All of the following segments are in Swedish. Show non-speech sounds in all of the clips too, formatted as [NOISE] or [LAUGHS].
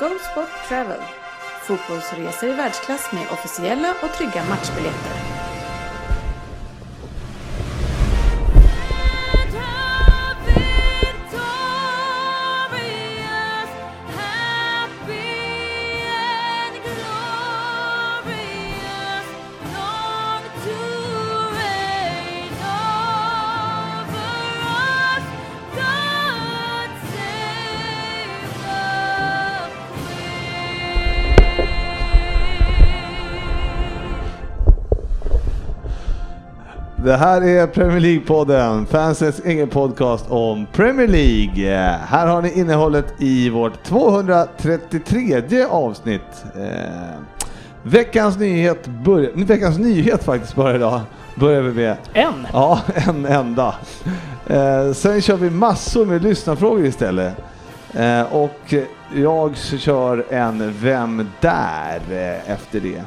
GoSport Travel, fotbollsresor i världsklass med officiella och trygga matchbiljetter. Det här är Premier League-podden, fansens egen podcast om Premier League. Här har ni innehållet i vårt 233 avsnitt. Eh, veckans nyhet börjar, veckans nyhet faktiskt bara idag, börjar vi med. En? Ja, en enda. Eh, sen kör vi massor med lyssnarfrågor istället. Eh, och jag kör en Vem där eh, efter det.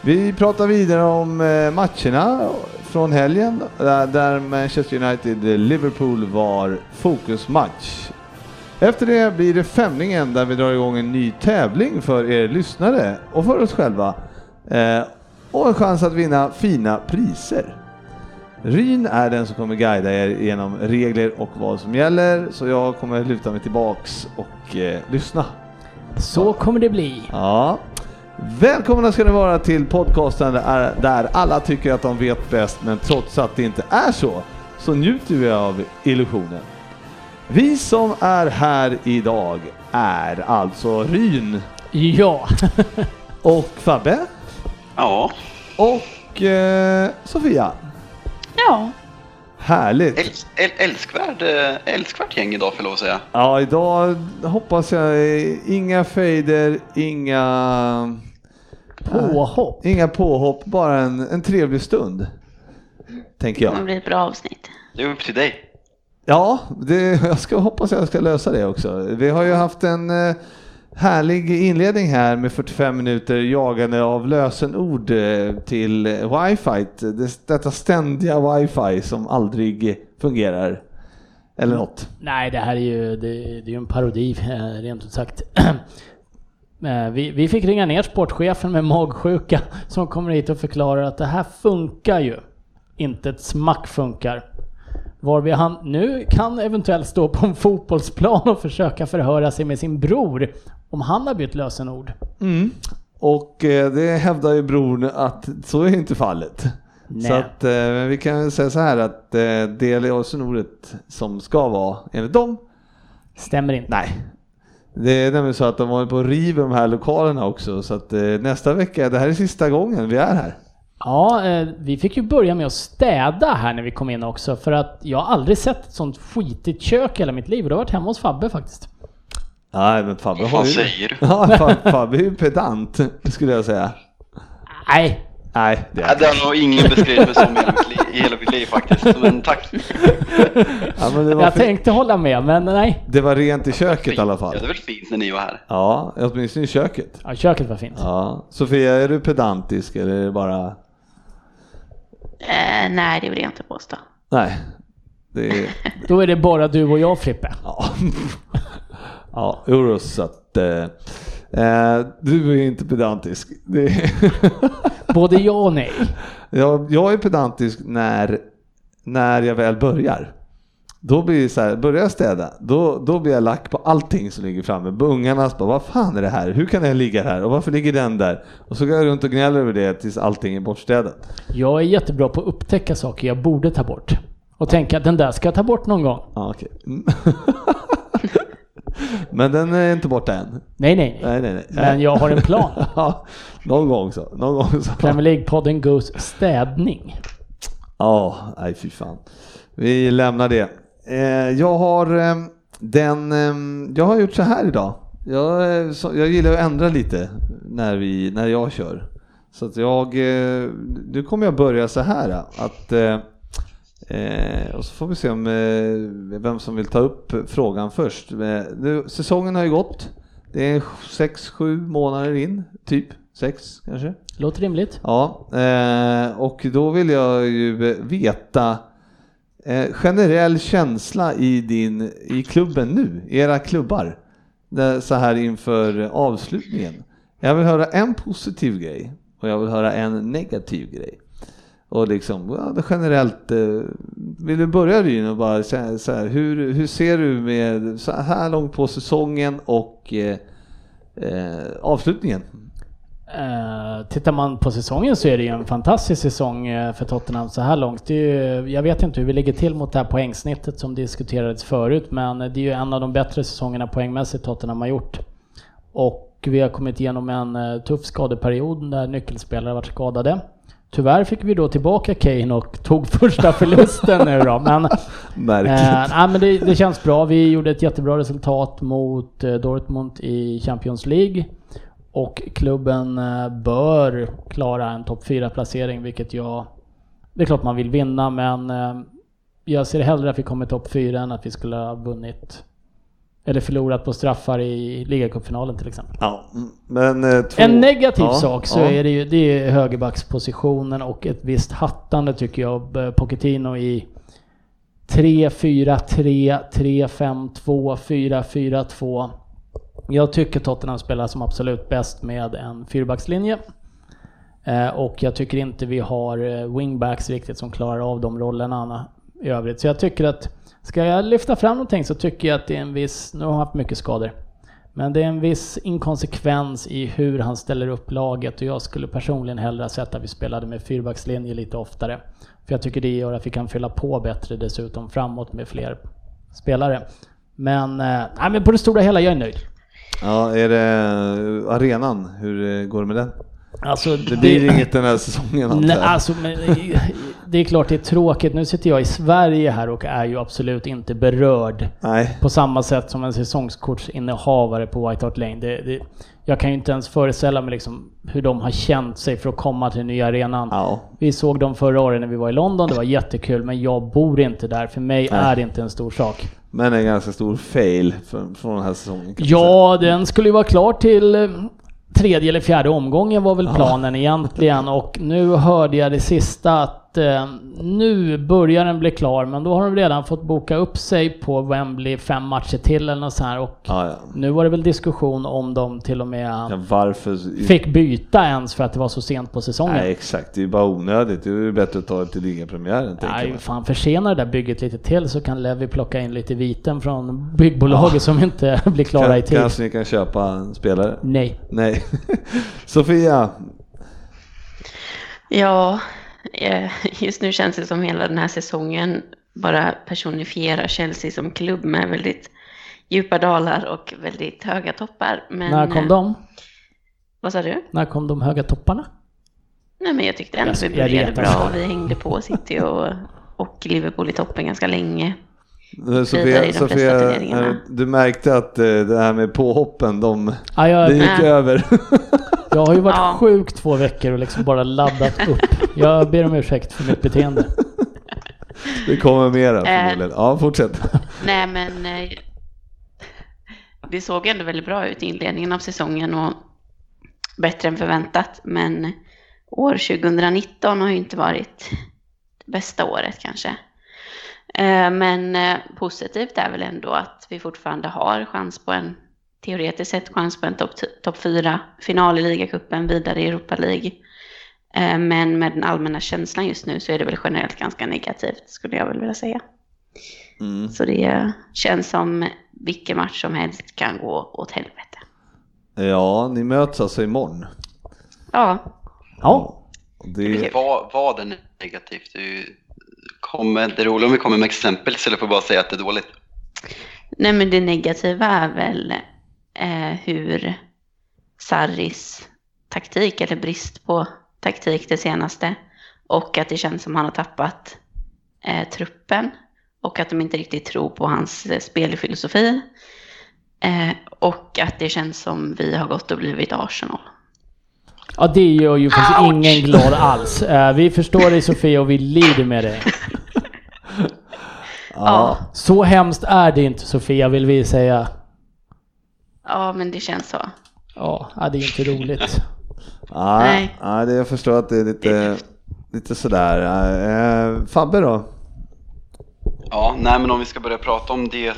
Vi pratar vidare om eh, matcherna från helgen där Manchester United-Liverpool var fokusmatch. Efter det blir det Femningen där vi drar igång en ny tävling för er lyssnare och för oss själva. Eh, och en chans att vinna fina priser. Ryn är den som kommer guida er genom regler och vad som gäller, så jag kommer luta mig tillbaks och eh, lyssna. Så kommer det bli. Ja. Välkomna ska ni vara till podcasten där, alla tycker att de vet bäst, men trots att det inte är så, så njuter vi av illusionen. Vi som är här idag är alltså Ryn Ja. [LAUGHS] och Fabbe Ja, och eh, Sofia. Ja, Härligt! äls äl älskvärd, eh, älskvärt gäng idag får jag lov att säga. Ja, idag hoppas jag eh, inga fejder, inga Påhopp. Inga påhopp, bara en, en trevlig stund. Tänker det jag. kommer bli ett bra avsnitt. Det är upp till dig. Ja, det, jag ska, hoppas jag ska lösa det också. Vi har ju haft en eh, härlig inledning här med 45 minuter jagande av lösenord eh, till wifi. Det, detta ständiga wifi som aldrig fungerar. Eller något. Nej, det här är ju, det, det är ju en parodi, eh, rent ut sagt. [CLEARS THROAT] Eh, Vi, vi fick ringa ner sportchefen med magsjuka [LAUGHS] som kommer hit och förklarar att det här funkar ju. Inte ett smack funkar. Varvid han nu kan eventuellt stå på en fotbollsplan och försöka förhöra sig med sin bror om han har bytt lösenord. Och eh, det hävdar ju bron att så är inte fallet. Nej. Så att eh, vi kan säga så här att det lösenordet som ska vara enligt dem, Stämmer inte. nej. Det är nämligen så att de håller på och river de här lokalerna också så att eh, nästa vecka, det här är sista gången vi är här. Ja, eh, vi fick ju börja med att städa här när vi kom in också för att jag har aldrig sett ett sånt skitigt kök i hela mitt liv och det har varit hemma hos Fabbe faktiskt. Nej men Fabbe Vad har ju... säger du? [LAUGHS] Ja, Fab- Fabbe är ju pedant skulle jag säga. Nej, Nej, det Ja, det har nog ingen beskrivit mig som i hela mitt liv, faktiskt. Men tack. [LAUGHS] ja, men det, var jag fi- tänkte hålla med men nej. det var rent i köket i alla fall. Ja, det var väl fint när ni var här. Ja, åtminstone i köket. Ja, köket var fint. Ja. Sofia, är du pedantisk eller är det bara... Eh, nej, det vill jag inte påstå. Nej. Det är... [LAUGHS] Då är det bara du och jag Frippe. Ja, [LAUGHS] ja jo, så att... Eh, eh, du är inte pedantisk. [LAUGHS] Både ja och nej. jag, jag är pedantisk när, när jag väl börjar. Då blir det så här, börjar jag städa, då, då blir jag lack på allting som ligger framme. På ungarnas bara, vad fan är det här? Hur kan den ligga här? Och varför ligger den där? Och så går jag runt och gnäller över det tills allting är bortstädat. Jag är jättebra på att upptäcka saker jag borde ta bort. Och tänka att den där ska jag ta bort någon gång. Ja, okej. [LAUGHS] Men den är inte borta än. Nej, nej, nej. Nej, nej. Men jag har en plan. [LAUGHS] Ja, någon gång så. Någon gång så. Premier League-podden Goes städning. Ja, nej fy fan. Vi lämnar det. Eh, jag har eh, den, eh, jag har gjort så här idag. jag, jag gillar att ändra lite när, vi, när jag kör. Så att jag, nu kommer jag börja så här att eh, och så får vi se om eh, vem som vill ta upp frågan först. Eh, nu, säsongen har ju gått. Det är sex, sju månader in, typ. Sex kanske. Låter rimligt. Ja, eh, och då vill jag ju veta eh, generell känsla i din, i klubben nu, era klubbar, så här inför avslutningen. Jag vill höra en positiv grej och jag vill höra en negativ grej. Och liksom, ja, generellt, eh, vill du börja Ryn och bara säga så här, hur, hur ser du med så här långt på säsongen och eh, eh, avslutningen? Uh, tittar man på säsongen så är det ju en fantastisk säsong eh, för Tottenham så här långt. Det är ju, jag vet inte hur vi ligger till mot det här poängsnittet som diskuterades förut, men det är ju en av de bättre säsongerna poängmässigt Tottenham har gjort. Och vi har kommit igenom en eh, tuff skadeperiod där nyckelspelare varit skadade. Tyvärr fick vi då tillbaka Kane och tog första [LAUGHS] förlusten nu då. Men, [LAUGHS] Märkligt. eh, nej, men det, det, känns bra. Vi gjorde ett jättebra resultat mot eh, Dortmund i Champions League. Och klubben eh, bör klara en topp 4-placering, vilket jag... Det är klart man vill vinna, men eh, jag ser hellre att vi kommer topp 4 än att vi skulle ha vunnit eller förlorat på straffar i ligacupfinalen till exempel. Ja, men eh, två... En negativ ja, sak så ja. är det ju det är högerbackspositionen och ett visst hattande tycker jag Pochettino i 3-4-3, 3-5-2, 4-4-2. Jag tycker Tottenham spelar som absolut bäst med en fyrbackslinje. Eh, och jag tycker inte vi har eh, wingbacks riktigt som klarar av de rollerna i övrigt. Så jag tycker att Ska jag lyfta fram någonting så tycker jag att det är en viss, nu har han haft mycket skador, men det är en viss inkonsekvens i hur han ställer upp laget och jag skulle personligen hellre sett att vi spelade med fyrbackslinje lite oftare. För jag tycker det gör att vi kan fylla på bättre dessutom framåt med fler spelare. Men, eh, nej, men på det stora hela, jag är nöjd. Ja, är det arenan, hur eh, går det med den? Alltså, det blir det, inget den här säsongen nej, alltså, men, Det är klart det är tråkigt. Nu sitter jag i Sverige här och är ju absolut inte berörd. Nej. På samma sätt som en säsongskortsinnehavare på White Hart Lane. Det, det, jag kan ju inte ens föreställa mig liksom hur de har känt sig för att komma till den nya arenan. Ja. Vi såg dem förra året när vi var i London, det var jättekul, men jag bor inte där. För mig Nej. är det inte en stor sak. Men en ganska stor fail från, den här säsongen. Ja, den skulle ju vara klar till eh, tredje eller fjärde omgången var väl planen egentligen. Och nu hörde jag det sista att eh, nu börjar den bli klar men då har de redan fått boka upp sig på Wembley fem matcher till eller något så här och ja, ja. nu var det väl diskussion om de till och med varför... fick byta ens för att det var så sent på säsongen. Nej exakt, det är bara onödigt. Det är ju bättre att ta det till ligapremiären. Nej, fan försena det där bygget lite till så kan Levi plocka in lite viten från byggbolaget som inte [LAUGHS] blir klara kan, i tid. Kanske ni kan köpa en spelare? Nej. Nej. [LAUGHS] Sofia? Ja, eh, [LAUGHS] just nu känns det som hela den här säsongen bara personifierar Chelsea som klubb med väldigt djupa dalar och väldigt höga toppar. Men, När kom de? Vad sa du? När kom de höga topparna? Nej men jag tyckte ändå vi började bra. Vi hängde på City och, och Liverpool i toppen ganska länge. Sofia, Sofia du märkte att eh, det här med påhoppen, de, ja, jag, det gick nej. över. [LAUGHS] Jag har ju varit ja. sjuk två veckor och liksom bara laddat upp. Jag ber om ursäkt för mitt beteende. Det kommer mera förmodligen. Ja, fortsätt. [LAUGHS] Nej men eh, det såg ändå väldigt bra ut i inledningen av säsongen och bättre än förväntat. Men år 2019 har ju inte varit det bästa året kanske. Eh, men eh, positivt är väl ändå att vi fortfarande har chans på en, teoretiskt sett chans på en topp top 4 final i ligacupen, vidare i Europa League. Eh, men med den allmänna känslan just nu så är det väl generellt ganska negativt skulle jag väl vilja säga. Mm. Så det känns som vilken match som helst kan gå åt helvete. Ja, ni möts alltså imorgon. Ja. Ja. Det... Vad, vad är negativt? Det kommer, det är roligt om vi kommer med exempel istället för att bara säga att det är dåligt. Nej men det negativa är väl eh, hur Sarris taktik eller brist på taktik det senaste och att det känns som han har tappat eh, truppen och att de inte riktigt tror på hans eh, spelfilosofi. Eh, och att det känns som vi har gått och blivit Arsenal. Ja, det gör ju faktiskt ingen glad alls. Eh, vi förstår dig Sofia och vi lider med dig. Ja. Så hemskt är det inte Sofia, vill vi säga. ja, men det känns så. Ja, ja, det är inte roligt. Nej, det, jag förstår att det är lite, lite sådär. Eh, Fabbe då? Ja, nej men om vi ska börja prata om det,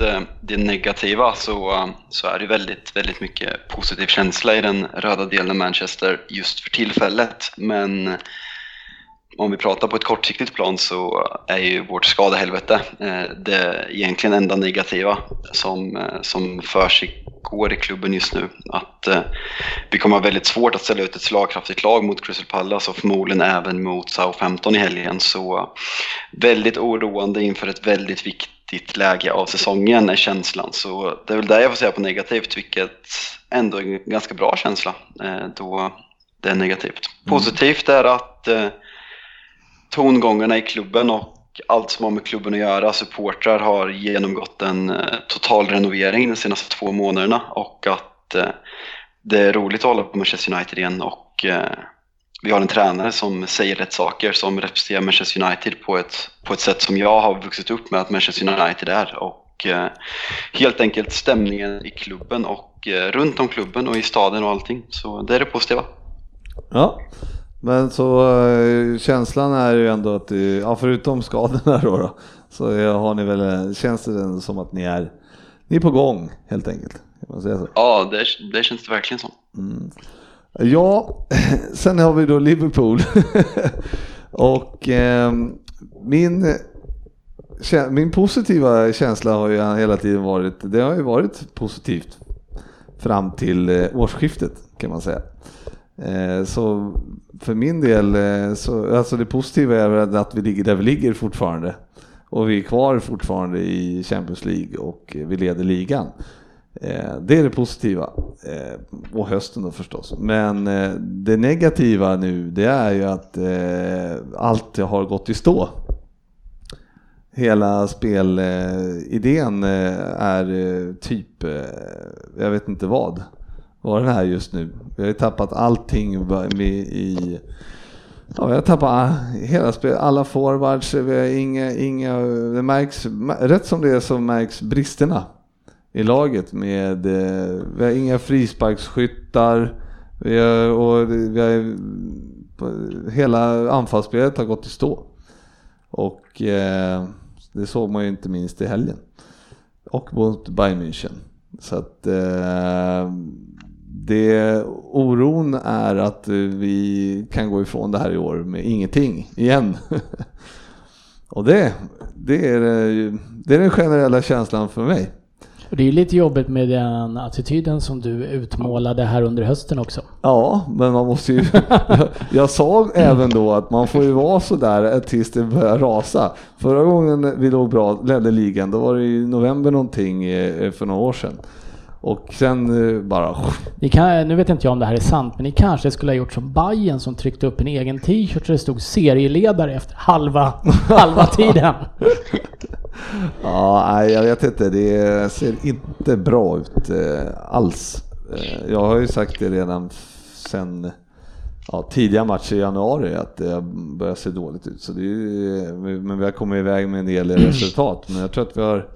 eh, det negativa så, så är det väldigt, väldigt mycket positiv känsla i den röda delen av Manchester just för tillfället. Men om vi pratar på ett kortsiktigt plan så är ju vårt skadehelvete eh, det egentligen enda negativa som, eh, som försiggår i klubben just nu. Att eh, vi kommer ha väldigt svårt att ställa ut ett slagkraftigt lag mot Crystal Palace och förmodligen även mot Southampton i helgen. Så väldigt oroande inför ett väldigt viktigt läge av säsongen är känslan. Så det är väl där jag får säga på negativt, vilket ändå är en ganska bra känsla då det är negativt. Positivt är att tongångarna i klubben och allt som har med klubben att göra, supportrar har genomgått en eh, total renovering de senaste två månaderna och att eh, det är roligt att hålla på Manchester United igen och eh, vi har en tränare som säger rätt saker, som representerar Manchester United på ett, på ett sätt som jag har vuxit upp med att Manchester United är. Och helt enkelt stämningen i klubben och runt om klubben och i staden och allting. Så det är det positiva. Ja, men så eh, känslan är ju ändå att, ja, förutom skadorna [LAUGHS] då, då så eh, har ni väl, eh, känns det som att ni är, ni är på gång helt enkelt. Ja, det, det känns det verkligen som. Ja, [CLEARS THROAT] sen har vi då Liverpool. [LAUGHS] och eh, min, min positiva känsla har ju hela tiden varit, det har ju varit positivt fram till eh, årsskiftet kan man säga. Eh, så för min del, eh, så, alltså det positiva är väl att vi ligger där vi ligger fortfarande. Och vi är kvar fortfarande i Champions League och vi leder ligan. Eh, det är det positiva. Och hösten då förstås. Men det negativa nu det är ju att allt har gått i stå. Hela spelidén är typ, jag vet inte vad, vad den är just nu. Vi har ju tappat allting med i Ja, vi har tappat hela spelet, alla forwards, vi har inga, inga, det märks, rätt som det är så märks bristerna i laget med, eh, vi har inga frisparksskyttar, vi har, och vi har, hela anfallsspelet har gått i stå. Och eh, det såg man ju inte minst i helgen. Och mot Bayern München. Så att eh, det, oron är att eh, vi kan gå ifrån det här i år med ingenting igen. [LAUGHS] Och det, det, är, eh, det är den generella känslan för mig. Och det är ju lite jobbigt med den attityden som du utmålade här under hösten också. Ja, men man måste ju... jag, [LAUGHS] jag sa även då att man får ju vara sådär tills det börjar rasa. Förra gången vi låg bra, ledde ligan, då var det i november någonting eh, för några år sedan. Och sen eh, bara... Ni kan, nu vet inte jag om det här är sant, men ni kanske skulle ha gjort som Bayern som tryckte upp en egen t-shirt där det stod serieledare efter halva, [LAUGHS] halva tiden. Ja, nej, jag vet inte. Det ser inte bra ut eh, alls. Eh, jag har ju sagt det redan sen ja, tidiga matcher i januari att det börjar se dåligt ut. Så det är, men vi har kommit iväg med en del resultat. Men jag tror att vi har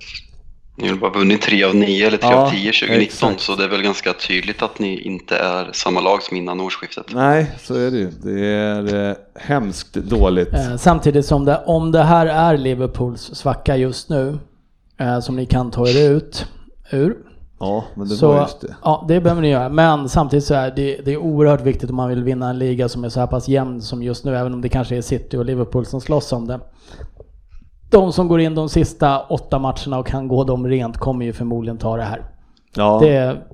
Ni har bara vunnit 3 av 9 eller 3 Ja, av 10 2019 exakt. så det är väl ganska tydligt att ni inte är samma lag som innan årsskiftet. Nej, så är det ju. Det är eh, hemskt dåligt. Eh, Samtidigt som det, om det här är Liverpools svacka just nu, eh, som ni kan ta er ut ur, Ja, men det så, var just det. Ja, det behöver ni göra. Men samtidigt så är det, det är oerhört viktigt om man vill vinna en liga som är så här pass jämn som just nu, även om det kanske är City och Liverpool som slåss om det. De som går in de sista åtta matcherna och kan gå dem rent kommer ju förmodligen ta det här. Ja, Det,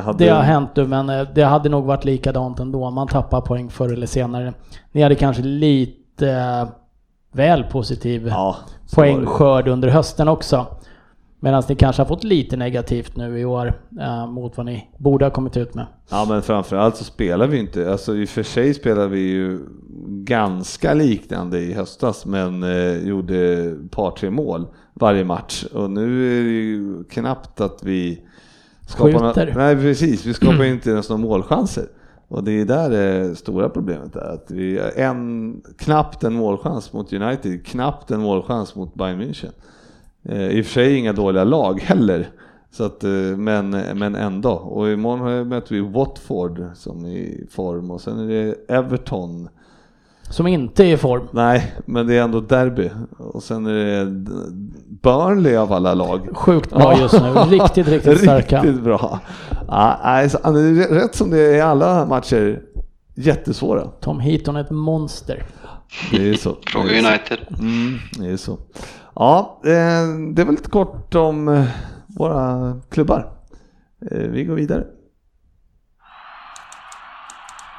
hade, det har hänt nu, men eh, det hade nog varit likadant ändå. Man tappar poäng förr eller senare. Ni hade kanske lite eh, väl positiv Ja, poängskörd under hösten också. Medan ni kanske har fått lite negativt nu i år eh, mot vad ni borde ha kommit ut med. Ja men framförallt så spelar vi inte, alltså i och för sig spelar vi ju ganska liknande i höstas men eh, gjorde par tre mål varje match och nu är det ju knappt att vi Skjuter. nej precis, vi skapar [CLEARS THROAT] inte ens några målchanser. Och det är där det stora problemet är. Att vi har en, knappt en målchans mot United, knappt en målchans mot Bayern München. Eh, I och för sig inga dåliga lag heller. Så att, eh, men, men ändå. Och imorgon möter vi Watford som är i form och sen är det Everton. Som inte är i form. Nej, men det är ändå derby. Och sen är det Burnley av alla lag. Sjukt bra just nu. Riktigt, riktigt [LAUGHS] starka. Riktigt bra. Ja, alltså, rätt som det är i alla matcher, jättesvåra. Tom Heaton är ett monster. Det är så. [LAUGHS] Fråga United. Mm, det är så. Ja, eh, det var lite kort om eh, våra klubbar. Eh, vi går vidare.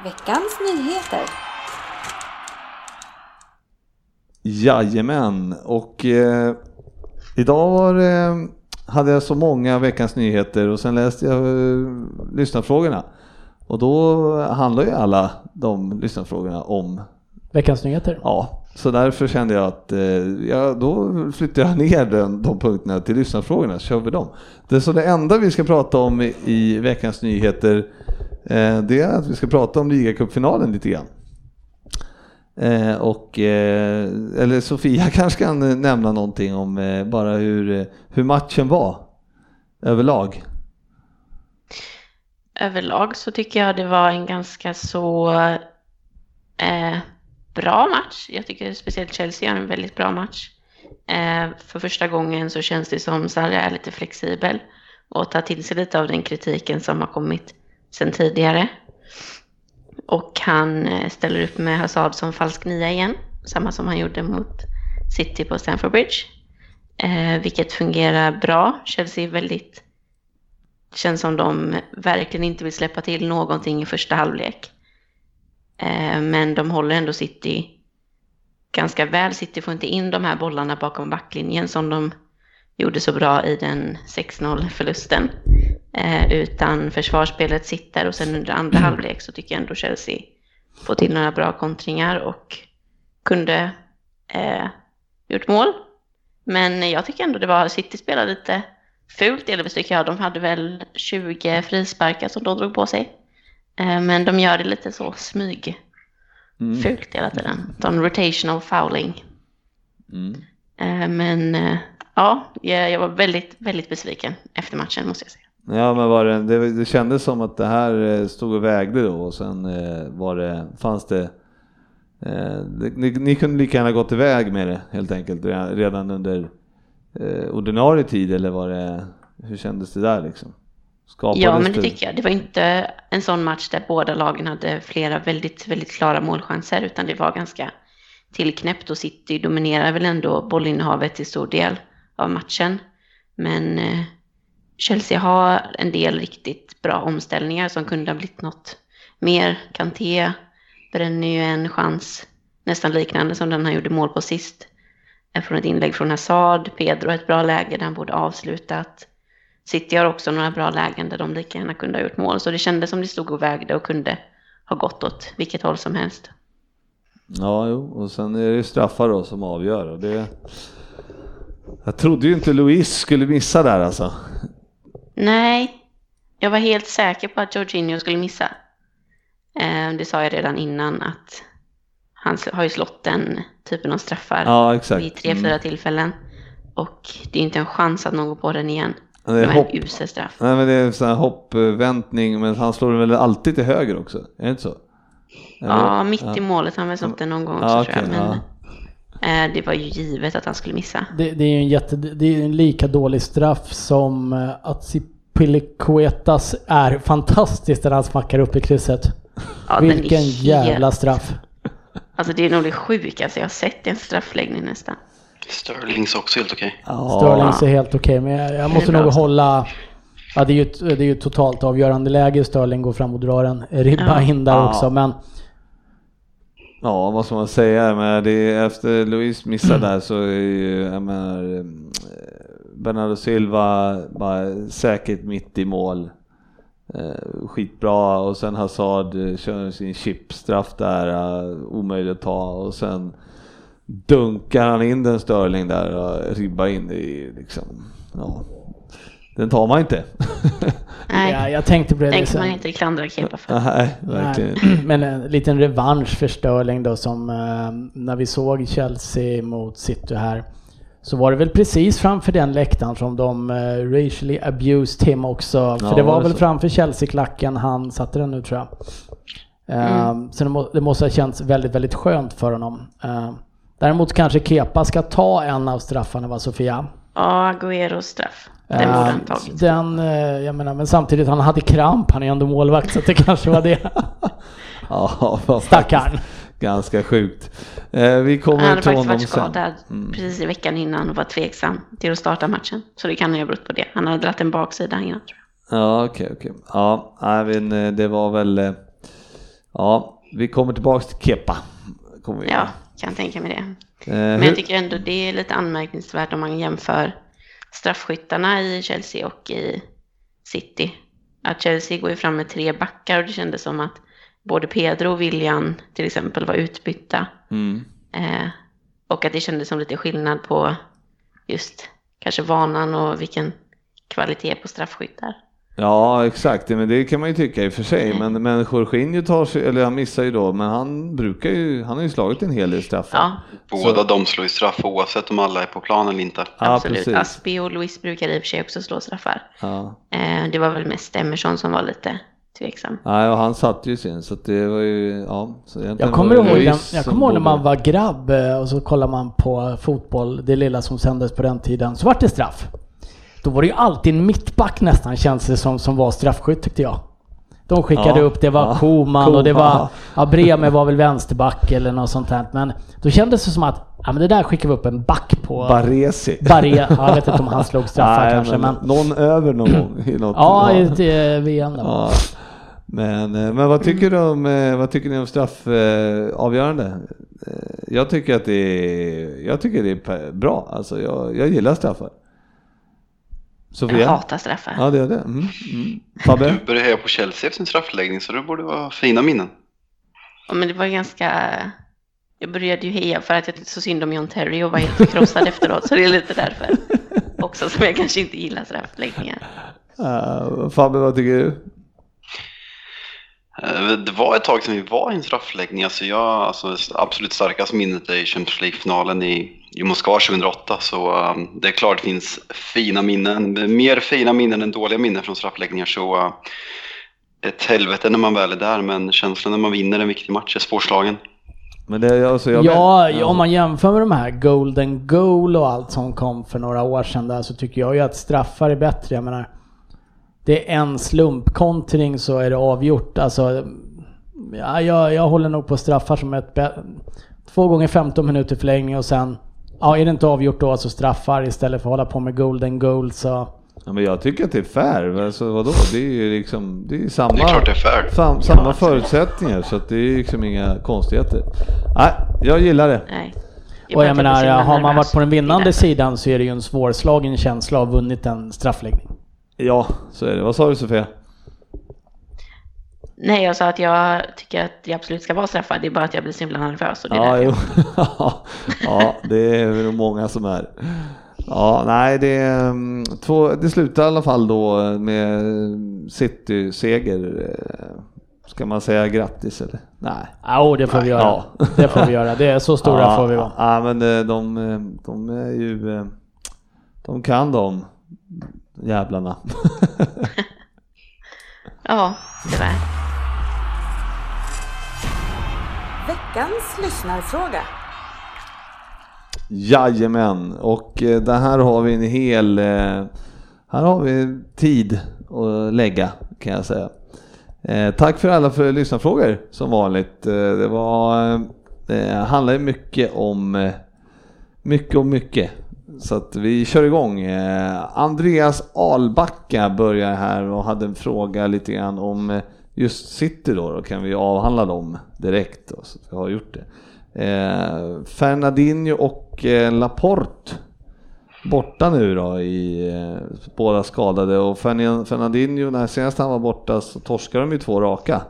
Veckans nyheter. Jajamän, och eh, idag var det, hade jag så många veckans nyheter och sen läste jag eh, lyssnarfrågorna. Och då handlar ju alla de lyssnarfrågorna om Veckans nyheter. Ja, så därför kände jag att eh, ja, då flyttar jag ner den, de punkterna till lyssnarfrågorna så kör vi dem. Det, så det enda vi ska prata om i, i veckans nyheter eh, det är att vi ska prata om ligacupfinalen lite grann. Eh, och, eh, eller Sofia [LAUGHS] kanske kan nämna någonting om eh, bara hur, eh, hur matchen var överlag. Överlag så tycker jag det var en ganska så eh, bra match. Jag tycker speciellt Chelsea gör en väldigt bra match. Eh, för första gången så känns det som Sarri är lite flexibel och tar till sig lite av den kritiken som har kommit sedan tidigare. Och han eh, ställer upp med Hazard som falsk nia igen, samma som han gjorde mot City på Stamford Bridge. Eh, vilket fungerar bra. Chelsea är väldigt... känns som de verkligen inte vill släppa till någonting i första halvlek. Eh, men de håller ändå City ganska väl. City får inte in de här bollarna bakom backlinjen som de gjorde så bra i den 6-0 förlusten. Eh, utan försvarsspelet sitter och sen under andra mm. halvlek så tycker jag ändå Chelsea får till några bra kontringar och kunde eh, gjort mål. Men jag tycker ändå det var, City spelade lite fult delvis tycker jag. De hade väl 20 frisparkar som de drog på sig. Eh, men de gör det lite så smyg mm. fult hela tiden. De rotational fouling. Mm. Eh, men eh, ja, jag var väldigt, väldigt besviken efter matchen måste jag säga. Ja, men var det, det, det kändes som att det här stod och vägde då och sen var det, fanns det ni, ni kunde lika gärna gått iväg med det helt enkelt redan under ordinarie tid eller var det, hur kändes det där liksom? ja, men det tycker jag. Det var inte en sån match där båda lagen hade flera väldigt, väldigt klara målchanser, utan det var ganska tillknäppt och City dominerar väl ändå bollinnehavet till stor del av matchen. Men eh, Chelsea har en del riktigt bra omställningar som kunde ha blivit något mer. Kanté bränner ju en chans nästan liknande som den han gjorde mål på sist. Eh, från ett inlägg från Hazard. Pedro ett bra läge där han borde avslutat. City har också några bra lägen där de lika gärna kunde ha gjort mål. Så det kändes som det stod och vägde och kunde ha gått åt vilket håll som helst. Ja, jo. och sen är det straffar då som avgör. Och det... Jag trodde ju inte Louise skulle missa där alltså. Nej, jag var helt säker på att Jorginho skulle missa. Eh, det sa jag redan innan att han har ju slått den typen av straffar ja, exakt. vid tre, fyra mm. tillfällen. Och det är inte en chans att någon går på den igen. Det är hopp, en usel straff. Nej men det är sån här hoppväntning, men han slår den väl alltid till höger också? Är det inte så? Eller? Ja, mitt i målet har han väl slått den någon gång också ja, tror jag. Men ja. Eh, det var ju givet att han skulle missa. Det, det är ju en, jätte, det är en lika dålig straff som eh, att Pilicuetas är fantastiskt när han smackar upp i krysset. Ja, Vilken jävla straff. Alltså det är nog det sjukaste jag har sett i en straffläggning nästan. Sterlings också helt okej. Okay. Ja. Sterlings är helt okej, okay, men jag, jag måste nog hålla... Ja, det är ju ett, det är ju totalt avgörande läge. Sterling går fram och drar en ribba ja. in där ja. också, men... Ja, vad ska man säga? Men det är, efter Luis missar där så är ju, jag menar, eh, Bernardo Silva bara säkert mitt i mål. Eh, skitbra och sen Hazard eh, kör sin chipstraff där, eh, omöjligt att ta och sen dunkar han in den Störling där och ribbar in i liksom, ja, den tar man inte. Nej, Ja, jag tänkte på det. tänker sen. man inte klandra Kepa för. Nej, verkligen. Nej, Men en liten revansch för Sterling då som eh, när vi såg Chelsea mot City här så var det väl precis framför den läktaren som de eh, racially abused him också. För Ja, det var var det väl så? framför Chelsea-klacken han satte den nu tror jag. Eh, Mm. Så det, må, det måste ha känts väldigt, väldigt skönt för honom. Eh, däremot kanske Kepa ska ta en av straffarna va Sofia? Ja, Agüeros straff. Den borde Eh, han tagit. Den, eh, jag menar, men samtidigt han hade kramp, han är ändå målvakt så att det [LAUGHS] kanske var det. [LAUGHS] Ja, Stackarn. faktiskt Ganska sjukt. Eh, vi Han kommer hade till faktiskt honom varit sen. skadad precis i veckan innan och var tveksam till att starta matchen. Så det kan ju ha berott på det. Han hade dragit en baksida innan tror jag. Ja, okej, okej. Ja, nej, men eh, det var väl... Ja, vi kommer tillbaks till Kepa. Kommer vi. Ja, kan tänka mig det. Eh, Men hur- jag tycker ändå det är lite anmärkningsvärt om man jämför straffskyttarna i Chelsea och i City. Att Chelsea går ju fram med tre backar och det kändes som att både Pedro och William till exempel var utbytta. Mm. Eh, och att det kändes som lite skillnad på just kanske vanan och vilken kvalitet på straffskyttar. Ja, exakt. Men det kan man ju tycka i och för sig. Men, men Jorginho tar sig, eller han missar ju då, men han brukar ju, han har ju slagit en hel del straffar. Ja, Båda de slår ju straff oavsett om alla är på plan eller inte. Ja, absolut. precis. Aspi och Luis brukar i och för sig också slå straffar. Ja. Eh, det var väl mest Emerson som var lite tveksam. Nej, och han satt ju sin, så att det var ju, ja. Så Jag kommer ihåg, jag som kommer ihåg när man var grabb eh, och så kollar man på fotboll, det lilla som sändes på den tiden, så vart det straff. Då var det ju alltid en mittback nästan känns det som, som var straffskytt tyckte jag. De skickade Ja, upp, det var ja. Koman och det var, ja Bremer var väl vänsterback eller något sånt här. Men då kändes det som att, ja men det där skickar vi upp en back på. Baresi. Barre, ja, jag vet inte om han slog straffar Nej, kanske men. Någon över någon gång i något. Ja, i eh, VM där. Ja. Men, eh, men vad tycker du om, eh, vad tycker ni om straffavgörande? Jag tycker att det är, jag tycker det är bra. Alltså jag, jag gillar straffar. Sofia? Jag hatar straffar. Ja, det är det. Mm. Mm. Fabbe? Du börjar heja på Chelsea efter sin straffläggning så det borde vara fina minnen. Ja, men det var ganska... Jag började ju heja för att jag tyckte så synd om John Terry och var helt förkrossad efteråt. Så det är lite därför också som jag kanske inte gillar straffläggningar. Uh, Fabbe, vad tycker du? Eh, Det var ett tag sedan vi var i en straffläggning. Alltså jag, alltså absolut starkaste minnet är Champions League-finalen i, i Moskva 2008. Så um, det är klart det finns fina minnen. Mer fina minnen än dåliga minnen från straffläggningar. Så uh, ett helvete när man väl är där. Men känslan när man vinner en viktig match är svårslagen. Men det, alltså, jag Ja, men- ja, om man jämför med de här Golden Goal och allt som kom för några år sedan där så tycker jag ju att straffar är bättre. Jag menar, det är en slumpkontring så är det avgjort. Alltså, ja, jag, jag håller nog på straffar som ett två gånger 15 minuter förlängning och sen, ja är det inte avgjort då så straffar istället för att hålla på med Golden Goal så. Ja, men jag tycker att det är fair. Alltså, vadå? Det är ju liksom, det är samma, Det är det är fair. sam, samma förutsättningar så att det är liksom inga konstigheter. Nej, jag gillar det. Nej. Och jag blir så menar, har man nervös. varit på den vinnande sidan så är det ju en svårslagen känsla av vunnit en straffläggning. Ja, så är det. Vad sa du Sofia? Nej, jag sa att jag tycker att det absolut ska vara straffar. Det är bara att jag blir så himla nervös och det är Ja, jo. [LAUGHS] ja, det är nog många som är. Ja, nej, det, är, mm, två, det slutar i alla fall då med City-seger. Eh, Ska man säga grattis eller? Nej. Ja, det får vi göra. Ja. Det får vi göra. Det är så stora [LAUGHS] ja, får vi vara. Ja, men eh, de, eh, de är ju... De kan de jävlarna. [LAUGHS] Ja, tyvärr. Veckans lyssnarfråga. Jajamän, och eh, här har vi en hel... eh, Här har vi tid att lägga kan jag säga. Eh, Tack för alla för lyssnarfrågor som vanligt. Eh, det var... Det handlar mycket om... Mycket och mycket. Så att vi kör igång. Andreas Albacka börjar här och hade en fråga lite grann om just City då. Då kan vi avhandla dem direkt då, så att vi har gjort det. Eh, Fernandinho och eh, Laporte borta nu då i eh, båda skadade och Fernandinho när senast han var borta så torskade de ju två raka.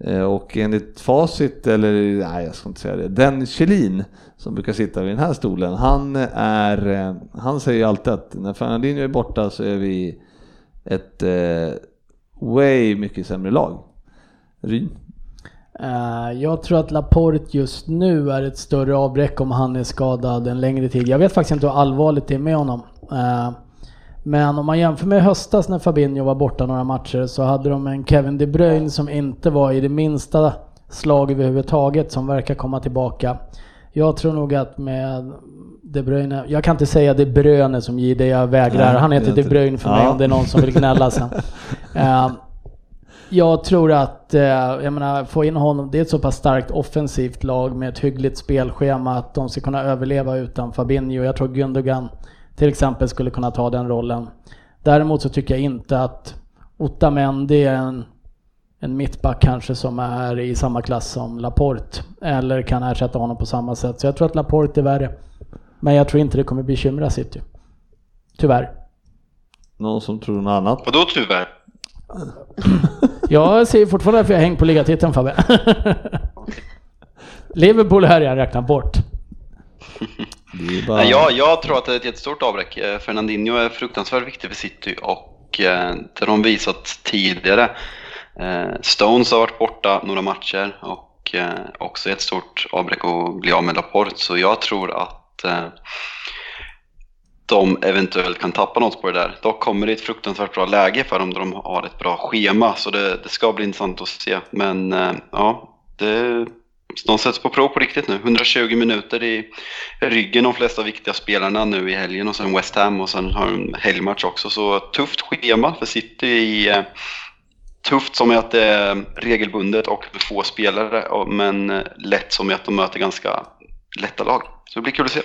Eh, och enligt facit, eller nej jag ska inte säga det, den Kjellin som brukar sitta vid den här stolen, han är, eh, han säger ju alltid att när Fernandinho är borta så är vi ett eh, way mycket sämre lag. Ryn? Uh, jag tror att Laporte just nu är ett större avbräck om han är skadad en längre tid. Jag vet faktiskt inte hur allvarligt det är med honom. Uh, men om man jämför med höstas när Fabinho var borta några matcher så hade de en Kevin De Bruyne som inte var i det minsta slag överhuvudtaget som verkar komma tillbaka. Jag tror nog att med De Bruyne, jag kan inte säga De Bruyne som Jihde, jag vägrar. Han heter De Bruyne för mig ja. om det är någon som vill gnälla sen. [LAUGHS] uh, jag tror att, eh, jag menar, få in honom, det är ett så pass starkt offensivt lag med ett hyggligt spelschema att de ska kunna överleva utan Fabinho. Jag tror Gundogan till exempel skulle kunna ta den rollen. Däremot så tycker jag inte att Otamendi är en, en mittback kanske som är i samma klass som Laporte. Eller kan ersätta honom på samma sätt. Så jag tror att Laporte är värre. Men jag tror inte det kommer bekymra City. Tyvärr. Någon som tror något annat? Vadå tyvärr? Jag ser fortfarande att jag hänger på ligatiteln Fabbe. Liverpool här jag räknat bort. Bara... Ja, jag tror att det är ett jättestort avbräck. Eh, Fernandinho är fruktansvärt viktig för City och eh, det har de visat tidigare. Eh, Stones har varit borta några matcher och också ett stort avbräck att bli av med Laporte. Så jag tror att de eventuellt kan tappa något på det där. Dock kommer det ett fruktansvärt bra läge för dem då de har ett bra schema så det, det ska bli intressant att se. Men eh, ja, det de sätts på prov på riktigt nu. 120 minuter i ryggen de flesta viktiga spelarna nu i helgen och sen West Ham och sen har de helgmatch också. Så tufft schema för City. I, eh, tufft som är att det är regelbundet och med få spelare men eh, lätt som är att de möter ganska lätta lag. Så det blir kul att se.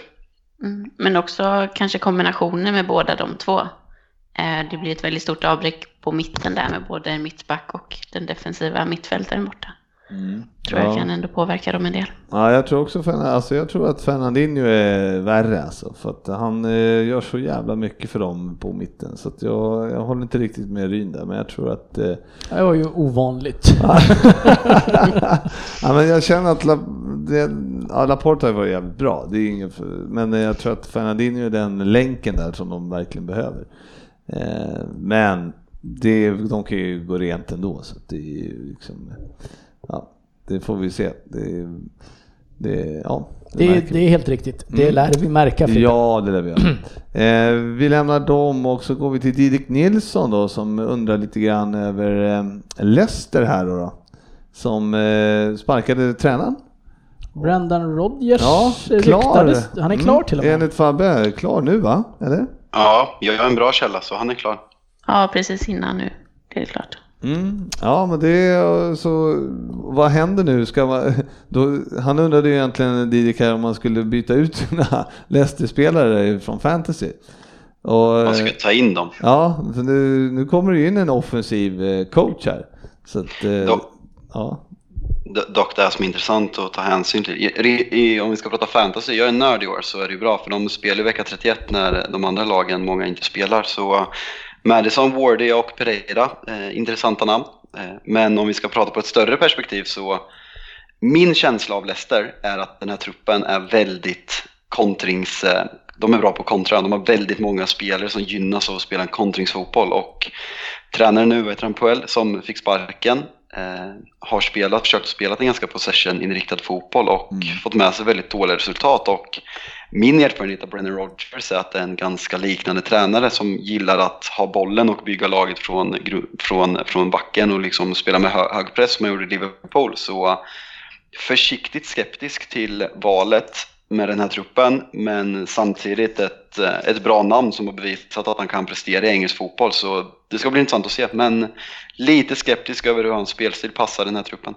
Mm, men också kanske kombinationer med båda de två. Eh, det blir ett väldigt stort avbräck på mitten där med både mittback och den defensiva mittfältaren borta. Mm. Tror jag kan ändå påverka dem en del. Ja, jag tror också alltså jag tror att Fernandinho är värre alltså, för att han eh, gör så jävla mycket för dem på mitten så att jag, jag håller inte riktigt med Ryn där, men jag tror att... Eh... Det var ju ovanligt. [LAUGHS] ja, men jag känner att La, det, ja, Laporte har varit jävligt bra, det är inget, men jag tror att Fernandinho är den länken där som de verkligen behöver. Eh, men det, de kan ju gå rent ändå så det är liksom ja, det får vi se. Det, det, ja, det, det, det är helt riktigt. Det mm. lär vi märka. Filip. Ja, det lär vi göra. [CLEARS THROAT] eh, vi lämnar dem och så går vi till Didrik Nilsson då som undrar lite grann över eh, Leicester här då. då som eh, sparkade tränaren. Brendan Rodgers ja, klar. Han är klar mm. till och med. Enligt Fabbe, klar nu va? Eller? Ja, jag har en bra källa så han är klar. Ja, precis innan nu. Det är klart. Mm. Ja, men det är så. Vad händer nu? Ska man, [LAUGHS] då, han undrade ju egentligen Didrik om man skulle byta ut [LAUGHS] sina Leicester-spelare från fantasy. Och, man ska ta in dem. Ja, nu, nu kommer det in en offensiv eh, coach här. Så att, eh, ja dock det som är intressant att ta hänsyn till. I, i, om vi ska prata fantasy, jag är nörd i år så är det ju bra för de spelar ju vecka 31 när de andra lagen, många inte spelar. Så Madison, Wardy och Pereira, eh, intressanta namn. Eh, men om vi ska prata på ett större perspektiv så min känsla av Leicester är att den här truppen är väldigt kontrings... Eh, de är bra på kontra, de har väldigt många spelare som gynnas av att spela en kontringsfotboll och tränaren nu, heter han Puel, som fick sparken, har spelat, försökt spela en ganska possession-inriktad fotboll och mm. fått med sig väldigt dåliga resultat och min erfarenhet av Brennan Rodgers är att det är en ganska liknande tränare som gillar att ha bollen och bygga laget från, från, från backen och liksom spela med hög press som han gjorde i Liverpool. Så försiktigt skeptisk till valet med den här truppen men samtidigt ett, eh, ett bra namn som har bevisat att han kan prestera i engelsk fotboll så det ska bli intressant att se men lite skeptisk över hur hans spelstil passar den här truppen.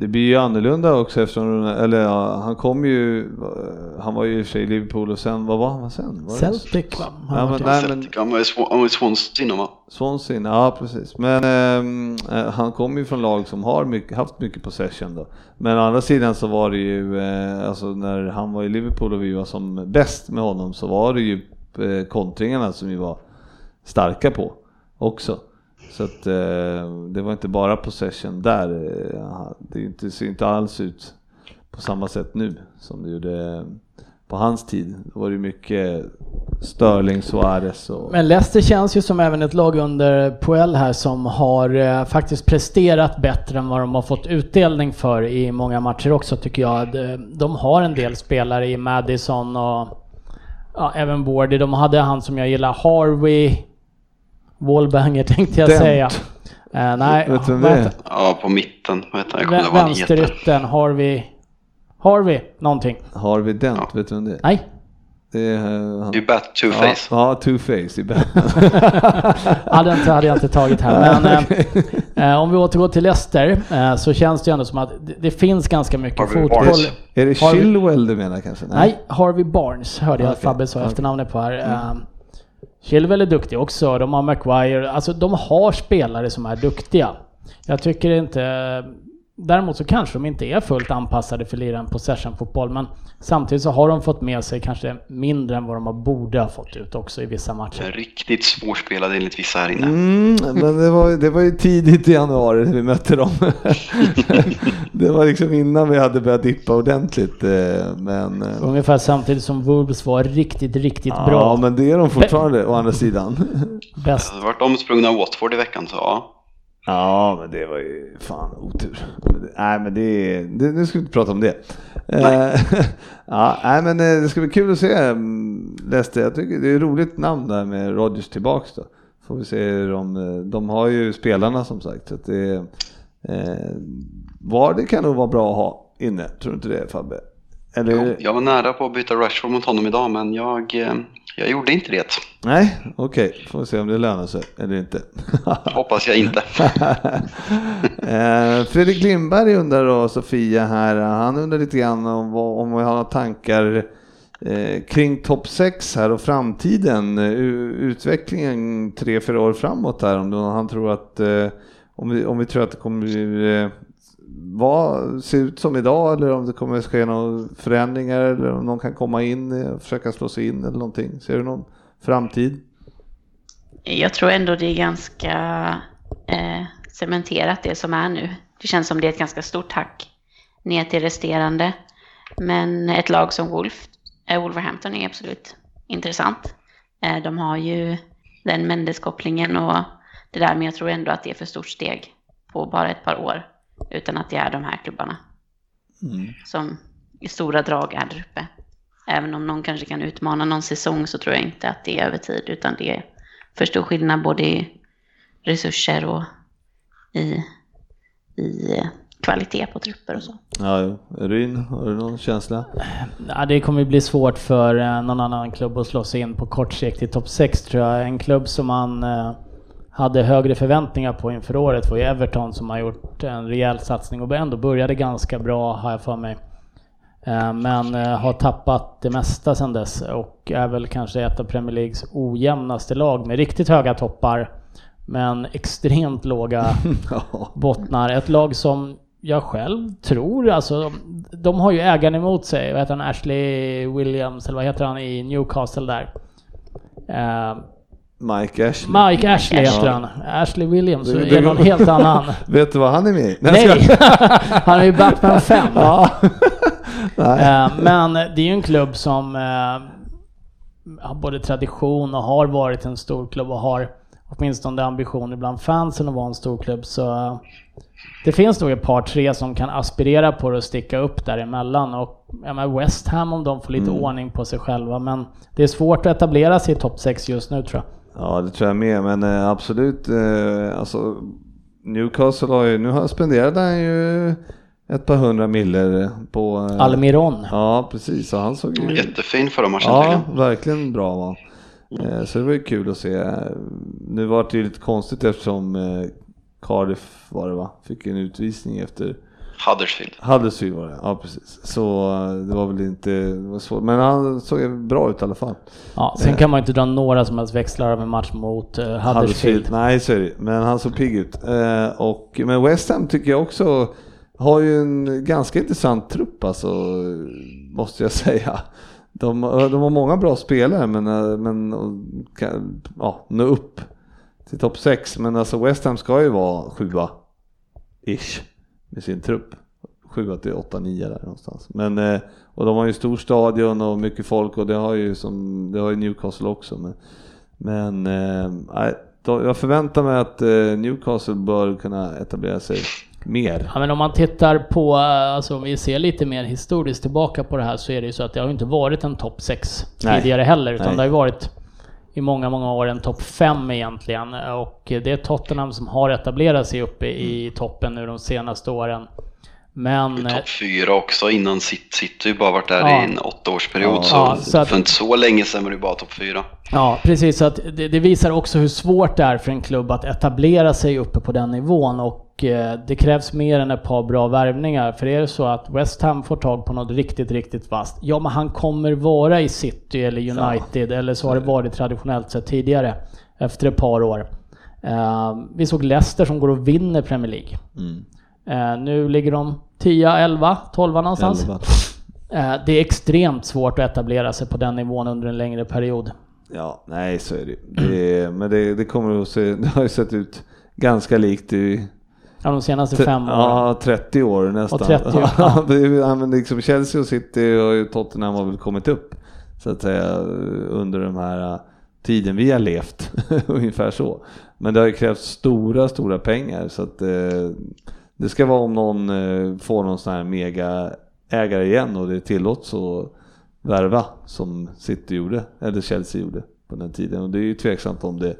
Det blir ju annorlunda också eftersom, eller ja, han kom ju, han var ju i sig i Liverpool och sen, vad var han sen? Var Celtic va? Ja, men, nej, men, han var i Swansea va? Swansea, ja precis. Men eh, han kom ju från lag som har mycket, haft mycket possession då. Men å andra sidan så var det ju, eh, alltså när han var i Liverpool och vi var som bäst med honom så var det ju eh, kontringarna som vi var starka på också. Så att eh, det var inte bara possession där. Eh, det inte, ser inte alls ut på samma sätt nu som det gjorde på hans tid. Då var det mycket Sterling, Suarez och... Men Leicester känns ju som även ett lag under Puel här som har eh, faktiskt presterat bättre än vad de har fått utdelning för i många matcher också tycker jag. De, de har en del spelare i Madison och ja, även Wardy. De hade han som jag gillar, Harvey Wallbanger [LAUGHS] tänkte jag Dent. säga. Eh, nej, Vet vem det är? Ja, på mitten. Han? Jag kommer vä- inte ihåg vad han heter. Vänsterytten, Harvey... Harvey någonting. Harvey Dent, vet du vem det är? Nej. Det är eh, han. Ju Bat Ja, Two-Face. ja Two-Face i Batman. [LAUGHS] [LAUGHS] hade, inte, hade jag inte tagit här. Men eh, eh, om vi återgår till Leicester eh, så känns det ju ändå som att det, det finns ganska mycket Harvey fotboll. Barnes. är det Chilwell du menar kanske? Nej, Harvey Barnes hörde jag Okej, Fabbe sa okej. Mm. efternamnet på här. Eh, Chilwell är duktig också. De har Maguire. Alltså de har spelare som är duktiga. Jag tycker inte... Däremot så kanske de inte är fullt anpassade för liran possession-fotboll, men samtidigt så har de fått med sig kanske mindre än vad de borde ha fått ut också i vissa matcher. Riktigt svårspelade enligt vissa här inne. Mm, men det var, det var ju tidigt i januari när vi mötte dem. [LAUGHS] det var liksom innan vi hade börjat dippa ordentligt. eh, Men, eh, Ungefär samtidigt som Wolves var riktigt, riktigt ja, bra. men det är de fortfarande å andra sidan. Bäst. Det har varit omsprungna av Watford i veckan, så ja. Ja, men det var ju fan otur. Nej, men det det, nu ska vi inte prata om det. Eh, [LAUGHS] ja, nej, men eh, det ska bli kul att se mm, Leicester. Jag tycker det är ett roligt namn där med Rodgers tillbaks då. Får vi se hur de, eh, de har ju spelarna som sagt. Så det, eh, var det kan nog vara bra att ha inne, tror du inte det Fabbe? Eller, jag var nära på att byta Rashford mot honom idag, men jag, eh, jag gjorde inte det. Nej, okej, får vi se om det lönar sig eller inte. Hoppas jag inte. [LAUGHS] Eh, Fredrik Lindberg undrar då, Sofia här, han undrar lite grann om, om vi har några tankar eh, kring topp 6 här och framtiden, utvecklingen tre, fyra år framåt här, om han tror att, om vi, om vi tror att det kommer bli, vad, se ut som idag eller om det kommer ske några förändringar eller om någon kan komma in och försöka slå sig in eller någonting. Ser du någon framtid? Jag tror ändå det är ganska eh, cementerat det som är nu. Det känns som det är ett ganska stort hack ner till resterande. Men ett lag som Wolf, eh, Wolverhampton är absolut intressant. Eh, de har ju den Mendes-kopplingen och det där, men jag tror ändå att det är för stort steg på bara ett par år. Utan att det är de här klubbarna som i stora drag är där uppe. Även om någon kanske kan utmana någon säsong så tror jag inte att det är över tid utan det är för stor skillnad både i resurser och i, i eh, kvalitet på trupper och så. Ja. Ryn, har du någon känsla? Ja, det kommer bli svårt för eh, någon annan klubb att slå sig in på kort sikt i topp 6 tror jag. En klubb som man eh, hade högre förväntningar på inför året var ju Everton som har gjort en rejäl satsning och ändå började ganska bra har jag för mig. Eh, Men eh, har tappat det mesta sedan dess och är väl kanske ett av Premier Leagues ojämnaste lag med riktigt höga toppar men extremt låga [LAUGHS] bottnar. Ett lag som jag själv tror, alltså de har ju ägaren emot sig. Vad heter han? Ashley Williams, eller vad heter han i Newcastle där? Mike Ashley. Mike Ashley heter han. Ashley Williams Det- är det- någon helt annan. [LAUGHS] Vet du vad han är med i? Nej! [LAUGHS] han är ju Batman 5. Ja. [LAUGHS] Nej. Eh, Men det är ju en klubb som eh, har både tradition och har varit en stor klubb och har åtminstone ambitioner bland fansen att vara en stor klubb. Så eh, det finns nog ett par, tre som kan aspirera på det och sticka upp däremellan. Och ja, men West Ham om de får lite ordning på sig själva. Men det är svårt att etablera sig i topp 6 just nu tror jag. Ja, det tror jag med, men eh, absolut. Eh, alltså, Newcastle har ju, nu har spenderade han ju ett par hundra miller på... eh, Almiron. Ja, precis. Så han såg ju... Jättefin förra matchen Ja, verkligen bra var eh, Så det var ju kul att se. Nu var det ju lite konstigt eftersom Cardiff var det va? Fick en utvisning efter Huddersfield. Huddersfield var det, ja precis. Så eh, det var väl inte, det var svårt. Men han såg bra ut i alla fall. Ja, sen kan man ju inte dra några som helst växlar av en match mot uh, Huddersfield. Nej, så är det Men han såg pigg ut. Eh, och, men West Ham tycker jag också har ju en ganska intressant trupp alltså, måste jag [LAUGHS] säga. De, de har många bra spelare men, men kan, ja, nå upp till topp 6. Men alltså West Ham ska ju vara sjua ish med sin trupp. 7 till 8, 9 där någonstans. Men, eh, och de har ju stor stadion och mycket folk och det har ju, som, det har ju Newcastle också. Men, men då, jag förväntar mig att eh, Newcastle bör kunna etablera sig mer. Ja, men om man tittar på, alltså om vi ser lite mer historiskt tillbaka på det här så är det ju så att det har inte varit en topp 6 tidigare heller utan Nej. det har ju varit i många, många år en topp 5 egentligen. Och det är Tottenham som har etablerat sig uppe i toppen nu de senaste åren. Men... Topp 4 också innan City, ju bara varit där ja. i en åttaårsperiod. Ja, så, ja, så att, för inte så länge sedan var det bara topp 4. Ja, precis. Så att det, det, visar också hur svårt det är för en klubb att etablera sig uppe på den nivån. Och eh, det krävs mer än ett par bra värvningar. För är det så att West Ham får tag på något riktigt, riktigt vasst. Ja, men han kommer vara i City eller United. Eller så har det varit traditionellt sett tidigare. Efter ett par år. Uh, vi såg Leicester som går och vinner Premier League. Mm. Uh, nu ligger de 10, 11, 12 någonstans. 11. Uh, det är extremt svårt att etablera sig på den nivån under en längre period. Ja, nej så är det, det Men det, det kommer att se, [LAUGHS] det har ju sett ut ganska likt i Ja, de senaste fem åren. Ja, 30 år nästan. Och 30 år, [LAUGHS] ja. men liksom Chelsea och City och Tottenham har väl kommit upp så att säga under de här äh, tiden vi har levt, [LAUGHS] ungefär så. Men det har ju krävts stora, stora pengar så att eh, det ska vara om någon eh, får någon sån här mega ägare igen och det tillåts att värva som City gjorde, eller Chelsea gjorde på den tiden. Och det är ju tveksamt om det,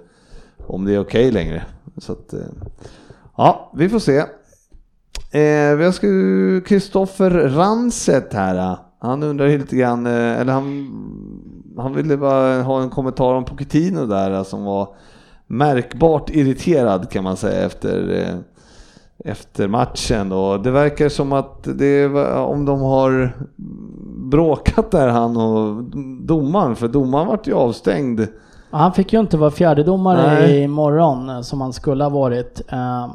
om det är okej okay längre. Så att, eh, ja, vi får se. Eh, vi har Kristoffer Ranset här. Han undrar lite grann, eh, eller han, han ville bara ha en kommentar om Pochettino där som var märkbart irriterad kan man säga efter eh, efter matchen och det verkar som att det om de har bråkat där han och domaren för domaren vart ju avstängd. Han fick ju inte vara fjärdedomare imorgon som han skulle ha varit. Eh,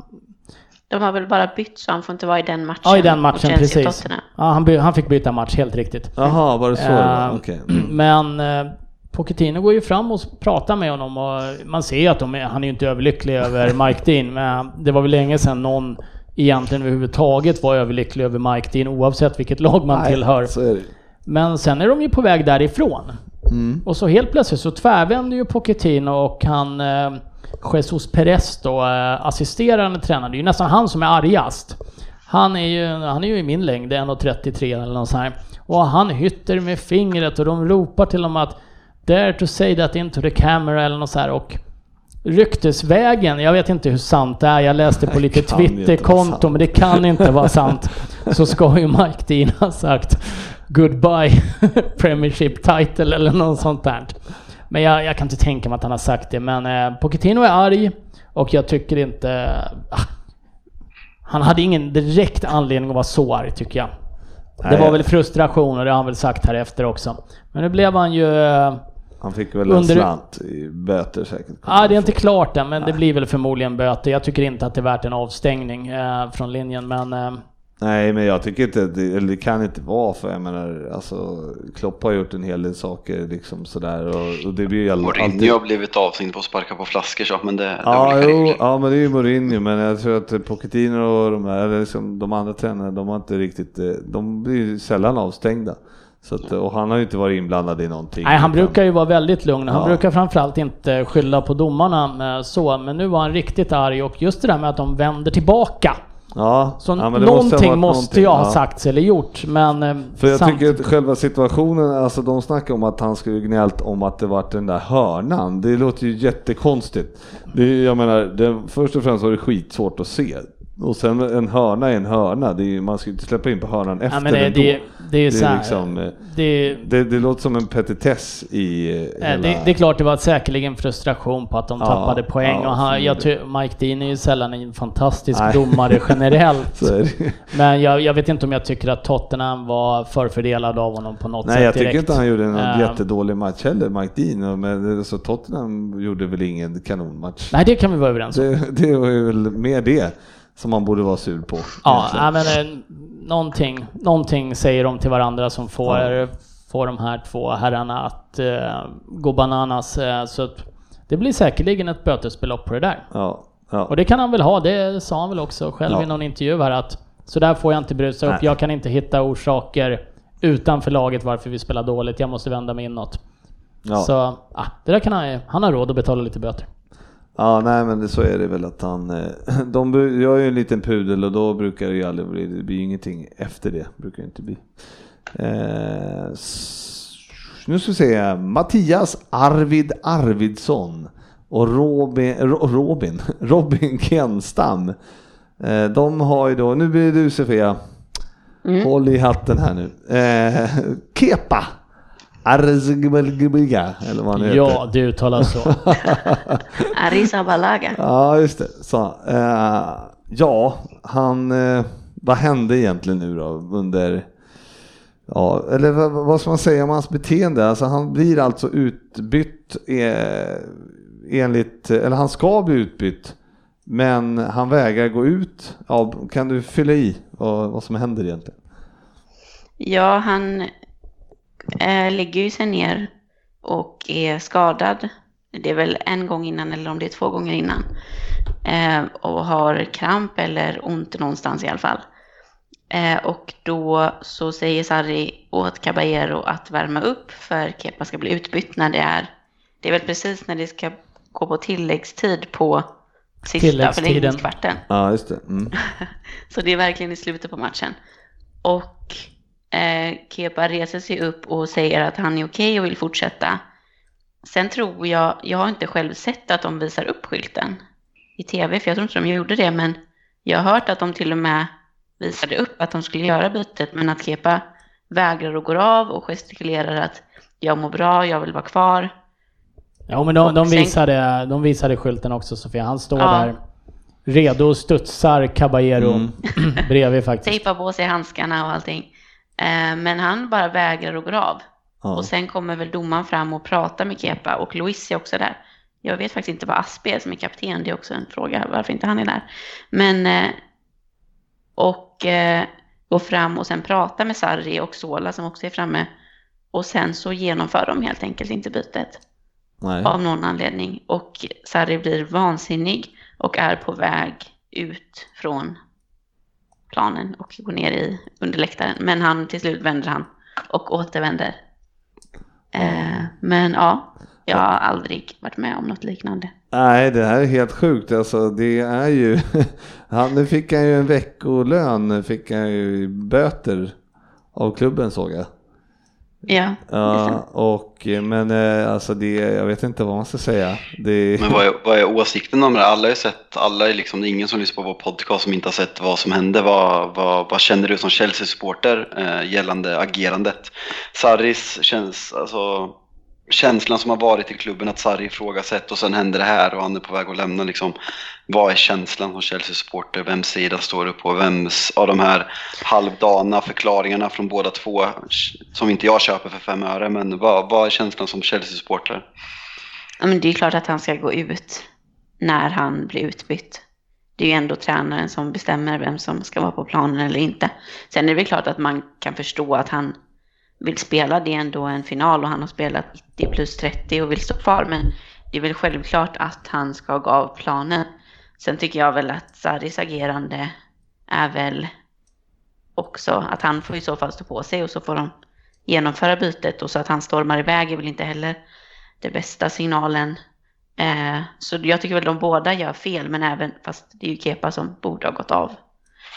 de har väl bara bytt så han får inte vara i den matchen? Ja, i den matchen, precis. Ja, han, han, fick byta match, helt riktigt. Jaha, var det så? Uh, okay. mm. Men uh, Pochettino går ju fram och pratar med honom och man ser ju att är, han är ju inte överlycklig över [LAUGHS] Mike Dean, men det var väl länge sedan någon egentligen överhuvudtaget var överlycklig över Mike Dean oavsett vilket lag man Nej, tillhör. Men sen är de ju på väg därifrån. Mm. Och så helt plötsligt så tvärvänder ju Pochettino och han eh, Jesus Perez då, eh, assisterande tränare, det är ju nästan han som är argast. Han är ju, han är ju i min längd, 1,33 eller något sånt här. Och han hytter med fingret och de ropar till honom att Dare to say that into the camera eller något så här och ryktesvägen, jag vet inte hur sant det är, jag läste på lite Twitterkonto men det kan inte vara sant. [LAUGHS] Så ska ju Mike Dean ha sagt Goodbye [LAUGHS] Premiership title eller något sånt där. Men jag, jag, kan inte tänka mig att han har sagt det, men eh, Pochettino är arg och jag tycker inte... Ah, han hade ingen direkt anledning att vara så arg tycker jag. Det var väl frustration och det har han väl sagt här efter också. Men nu blev han ju... Han fick väl en slant i böter säkert? Ja, det är inte klart än, men Nej. det blir väl förmodligen böter. Jag tycker inte att det är värt en avstängning eh, från linjen, men... Eh, Nej, men jag tycker inte, det, eller det kan inte vara för jag menar, alltså Klopp har gjort en hel del saker liksom sådär och, och det blir ju alltid... Mourinho har blivit avstängd på att sparka på flaskor så, men det, ja, det jo, ja, men det är ju Mourinho, men jag tror att Pochettino och de här, liksom de andra tränarna, de har inte riktigt, eh, de blir ju sällan avstängda. Så att, och han har ju inte varit inblandad i någonting. Nej, han brukar ju vara väldigt lugn. Han ja. brukar framförallt inte skylla på domarna eh, så, men nu var han riktigt arg och just det där med att de vänder tillbaka. Ja, så ja, någonting måste, måste jag ha ja. sagts eller gjort, men... Eh, För jag samt... tycker att själva situationen, alltså de snackar om att han skulle gnällt om att det var den där hörnan. Det låter ju jättekonstigt. Det, jag menar, det, först och främst var det skitsvårt att se. Och sen en hörna är en hörna, är, man ska inte släppa in på hörnan efter ja, det, den det, det, är det, är liksom, eh, det, det, låter som en petitess i eh, hela... det, är klart det var säkerligen frustration på att de ja, tappade poäng ja, och han, jag Mike Dean är ju sällan en fantastisk Nej. domare [LAUGHS] generellt. men jag, jag, vet inte om jag tycker att Tottenham var förfördelad av honom på något Nej, sätt Nej jag tycker inte han gjorde en um, jättedålig match heller, Mike Dean. Men alltså, Tottenham gjorde väl ingen kanonmatch. Nej det kan vi vara överens om. Det, det var ju väl mer det som man borde vara sur på. Ja, ja men eh, någonting, någonting säger de till varandra som får, ja. får de här två herrarna att eh, gå bananas. Eh, så det blir säkerligen ett bötesbelopp på det där. Ja, ja. Och det kan han väl ha, det sa han väl också själv ja. i någon intervju här att Så där får jag inte brusa upp. Nej. Jag kan inte hitta orsaker utanför laget varför vi spelar dåligt. Jag måste vända mig inåt. Ja. Så ah, det där kan han, han har råd att betala lite böter. Ja, nej men det, så är det väl att han... eh, [CLEARS THROAT] De, är ju en liten pudel och då brukar det ju aldrig bli, det blir ingenting efter det. Brukar det inte bli. Eh, nu ska vi se, Mattias Arvid Arvidsson och Robin, Ro- Robin, [LAUGHS] Robin Kenstam. Eh, de har ju då, nu blir det du Sofia. Håll i hatten här nu. Eh, Kepa. Arzgbalgbiga, eller vad han heter. Ja, det uttalas så. [LAUGHS] Arizabalaga. [LAUGHS] Ja, just det. Så, eh, ja, han... Eh, vad hände egentligen nu då under... Ja, eller vad, vad ska man säga om hans beteende? Alltså han blir alltså utbytt eh, enligt... Eller han ska bli utbytt. Men han vägrar gå ut. Ja, kan du fylla i vad, vad som händer egentligen? Ja, han eh, lägger ju sig ner och är skadad. Det är väl en gång innan eller om det är två gånger innan. Eh, och har kramp eller ont någonstans i alla fall. Eh, och då så säger Sarri åt Caballero att värma upp för Kepa ska bli utbytt när det är, det är väl precis när det ska gå på tilläggstid på sista förlängningskvarten. Ja, just det. Mm. [LAUGHS] Så det är verkligen i slutet på matchen. Och eh, Kepa reser sig upp och säger att han är okej och vill fortsätta. Sen tror jag, jag har inte själv sett att de visar upp skylten i tv, för jag tror inte de gjorde det, men jag har hört att de till och med visade upp att de skulle göra bytet, men att Kepa vägrar och går av och gestikulerar att jag mår bra, jag vill vara kvar. Ja men de, de, visade, de visade skylten också Sofia. Han står Ja. där redo och studsar Caballero Mm. [CLEARS THROAT] bredvid faktiskt. Tejpar på sig handskarna och allting. Eh, men han bara vägrar och går av. Ja. Och sen kommer väl domaren fram och pratar med Kepa och Luis är också där. Jag vet faktiskt inte vad Aspe är som är kapten, det är också en fråga varför inte han är där. Men, eh, och eh, går fram och sen pratar med Sarri och Sola som också är framme. Och sen så genomför de helt enkelt inte bytet Nej. av någon anledning. Och Sarri blir vansinnig och är på väg ut från planen och går ner i under läktaren. Men han till slut vänder han och återvänder. Eh, men ja, jag har aldrig varit med om något liknande. Nej, det här är helt sjukt. Alltså, det är ju... [LAUGHS] Han, nu fick han ju en veckolön, fick han ju böter av klubben såg jag. Ja, Ja, och, men eh, alltså det, jag vet inte vad man ska säga. Det, Men vad är, vad är åsikten om det? Alla har ju sett, alla är liksom, det är ingen som lyssnar på vår podcast som inte har sett vad som hände. Vad, vad, vad känner du som Chelsea-supporter eh, gällande agerandet? Sarris känns, alltså, känslan som har varit i klubben att Sarri ifrågasätter och sen händer det här och han är på väg att lämna liksom. Vad är känslan som Chelsea-supporter? Vems sida står du på? Vems av de här halvdana förklaringarna från båda två som inte jag köper för fem öre men vad, vad är känslan som Chelsea-supporter? Ja, men det är klart att han ska gå ut när han blir utbytt. Det är ju ändå tränaren som bestämmer vem som ska vara på planen eller inte. Sen är det väl klart att man kan förstå att han vill spela. Det är ändå en final och han har spelat 90 plus 30 och vill stå kvar. Men det är väl självklart att han ska gå av planen. Sen tycker jag väl att Sarris agerande är väl också att han får i så fall stå på sig och så får de genomföra bytet och så att han stormar iväg är väl inte heller det bästa signalen. Eh, så jag tycker väl de båda gör fel, men även, fast det är ju Kepa som borde ha gått av.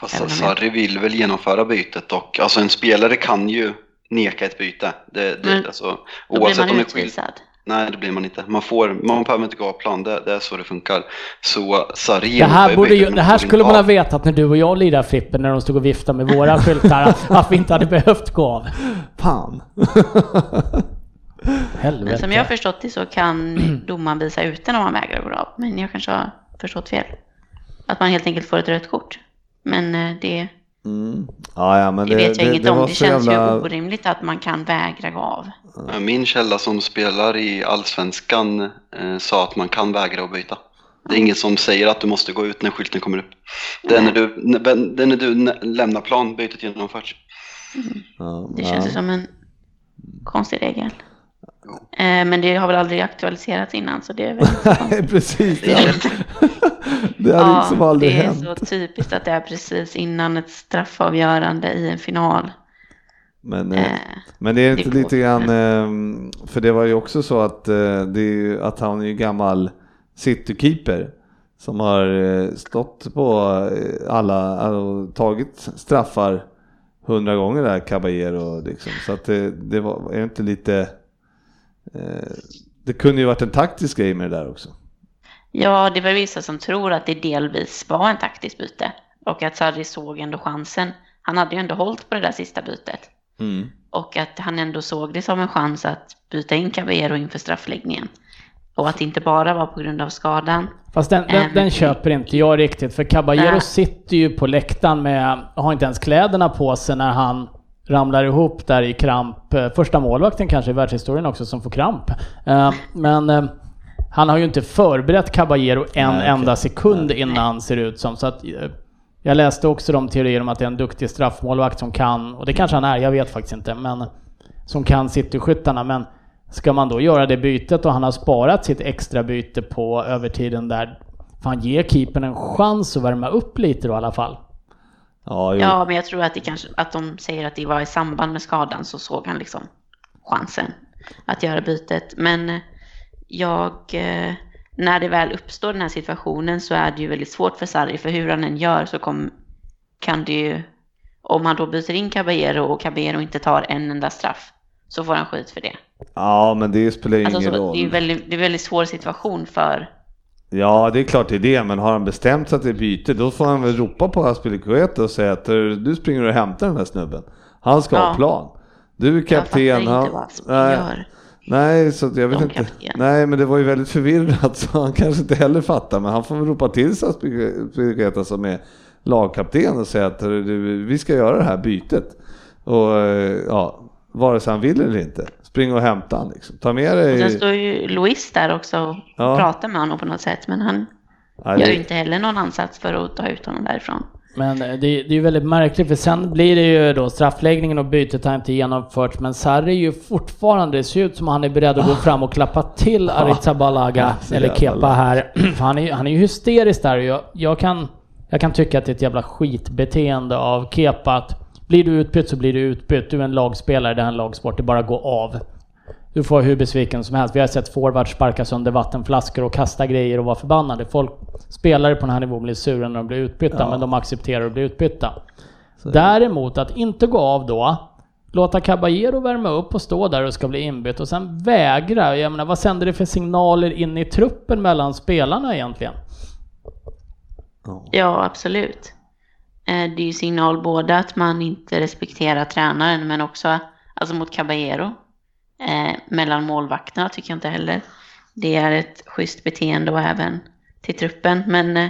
Fast om jag- Sarri vill väl genomföra bytet och alltså en spelare kan ju neka ett byte. Det, det, Men alltså, Då blir oavsett man utvisad. Nej, det blir man inte. Man, får, man behöver inte gå av plan, det, det är så det funkar. Så Sarri Det här, borde ju, det här skulle man ha vetat när du och jag lirade Frippen när de stod och viftade med våra skyltar. att- [LAUGHS] att vi inte hade behövt gå av. fan. Men [LAUGHS] Helvete. som jag har förstått det så kan domaren visa ut den om man vägrar gå av. Men jag kanske har förstått fel. Att man helt enkelt får ett rött kort. Men eh, det, Mm. Ja, ja, men det, vet jag det, inget det om. Det känns jävla... ju orimligt att man kan vägra gå av. Min källa som spelar i Allsvenskan eh, sa att man kan vägra att byta. Det är inget som säger att du måste gå ut när skylten kommer upp. Det är när du, det är när du lämnar plan bytet genomförs. Ja, Det känns som en konstig regel. Eh, men det har väl aldrig aktualiserats innan så det är väl [LAUGHS] Nej, precis. [LAUGHS] Det har, det har liksom aldrig det är hänt. så typiskt att det är precis innan ett straffavgörande i en final. Men, eh, Eh, men det är inte det är lite grann, eh, för det var ju också så att, eh, det är att han är ju gammal citykeeper som har stått på alla och tagit straffar hundra gånger där, Caballero liksom. Så att det, det var, är det inte lite, det kunde ju varit en taktisk grej med det där också. Ja, det var vissa som tror att det delvis var en taktisk byte och att Sarri såg ändå chansen. Han hade ju ändå hållit på det där sista bytet Mm. och att han ändå såg det som en chans att byta in Caballero inför straffläggningen. Och att det inte bara var på grund av skadan. Fast den, den, Ähm. den köper inte jag riktigt, för Caballero Nej. sitter ju på läktaren med, har inte ens kläderna på sig när han ramlar ihop där i kramp. Eh, Första målvakten kanske i världshistorien också som får kramp. Eh, Men eh, han har ju inte förberett Caballero en Nej, enda sekund innan ser det ut som. Så att, jag läste också de teorier om att det är en duktig straffmålvakt som kan, och det kanske han är, jag vet faktiskt inte, men som kan cityskyttarna. Men ska man då göra det bytet och han har sparat sitt extra byte på övertiden där, fan ge keepern en chans att värma upp lite då i alla fall. Ja. Ja, men jag tror att, det kanske, att de säger att det var i samband med skadan så såg han liksom chansen att göra bytet. Men eh, jag, eh, när det väl uppstår den här situationen så är det ju väldigt svårt för Sarri, för hur han än gör så kom, kan det ju, om han då byter in Caballero och Caballero inte tar en enda straff, så får han skit för det. ja, men det spelar ju Alltså, ingen roll. det är väldigt, det är en väldigt svår situation för Ja, det är klart det är det, men har han bestämt sig att det är byte, då får han väl ropa på Aspilicueta och säga att du springer och hämtar den här snubben. Han ska ha Ja. plan. Du är kapten. jag fattar han- inte vad nej, gör. nej, så jag vet inte. Nej, men det var ju väldigt förvirrat [LAUGHS] så han kanske inte heller fattar. Men han får väl ropa till sig som är lagkapten och säga att du, vi ska göra det här bytet. Och eh, ja, vare sig han vill eller inte. Spring och hämta han liksom. Ta med Och sen dig... står ju Luis där också och Ja. pratar med honom på något sätt, men han Nej, gör ju inte heller någon ansats för att ta ut honom därifrån. Men eh, det, det är ju väldigt märkligt för sen blir det ju då straffläggningen och bytet har inte genomförts men Sarri är ju fortfarande, det ser ut som han är beredd att gå fram och klappa till Arrizabalaga så eller Kepa här. För [CLEARS THROAT] han är ju han är ju hysterisk där och jag, jag, kan, jag kan tycka att det är ett jävla skitbeteende av Kepa att blir du utbytt så blir du utbytt. Du är en lagspelare, det här är en lagsport, det bara att gå av. Du får hur besviken som helst. Vi har sett forwards sparka sönder vattenflaskor och kasta grejer och vara förbannade. Folk, spelare på den här nivån blir sura när de blir utbytta, Ja. men de accepterar att bli utbytta. Däremot att inte gå av då, låta Caballero värma upp och stå där och ska bli inbytt och sen vägra. Jag menar, vad sänder det för signaler in i truppen mellan spelarna egentligen? Ja, absolut. Eh, Det är ju signal både att man inte respekterar tränaren, men också alltså mot Caballero. Eh, mellan målvakterna tycker jag inte heller. Det är ett schysst beteende och även till truppen, men eh,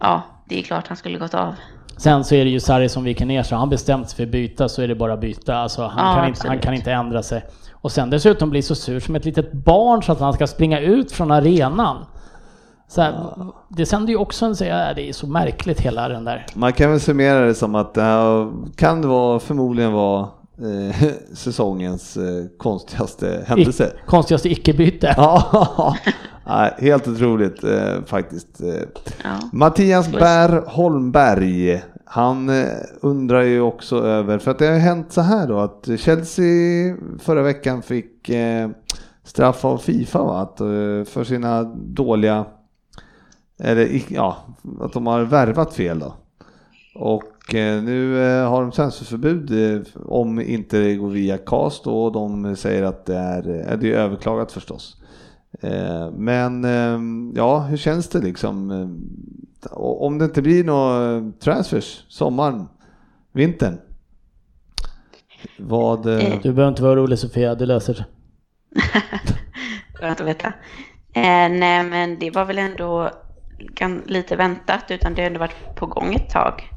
ja, det är klart han skulle gått av. Sen så är det ju Sarri som viker ner sig. Han bestämt sig för att byta så är det bara att byta. Alltså, han, Ja, kan inte, han kan inte ändra sig. Och sen dessutom bli så sur som ett litet barn så att han ska springa ut från arenan. Så här, Det sänder ju också en... så här, Det är så märkligt hela den där. Man kan väl summera det som att det här kan det vara, förmodligen vara eh, [LAUGHS] säsongens eh, konstigaste händelse. I, konstigaste icke-byte. [LAUGHS] Ja, helt otroligt eh, faktiskt. Eh, Ja. Mattias Bär Holmberg, han eh, undrar ju också över, för att det har hänt så här då att Chelsea förra veckan fick eh, straff av Fifa va? Att, för sina dåliga, eller ja, att de har värvat fel då. Och eh, nu eh, har de transferförbud eh, om inte det går via cast då, och de säger att det är, det är överklagat förstås. Eh, Men ja, hur känns det liksom? Om det inte blir några transfers sommaren, vintern? Vad... Du behöver inte vara orolig Sofia, det löser [LAUGHS] sig. Skönt att veta. Nej, men det var väl ändå lite väntat, utan det har ändå varit på gång ett tag.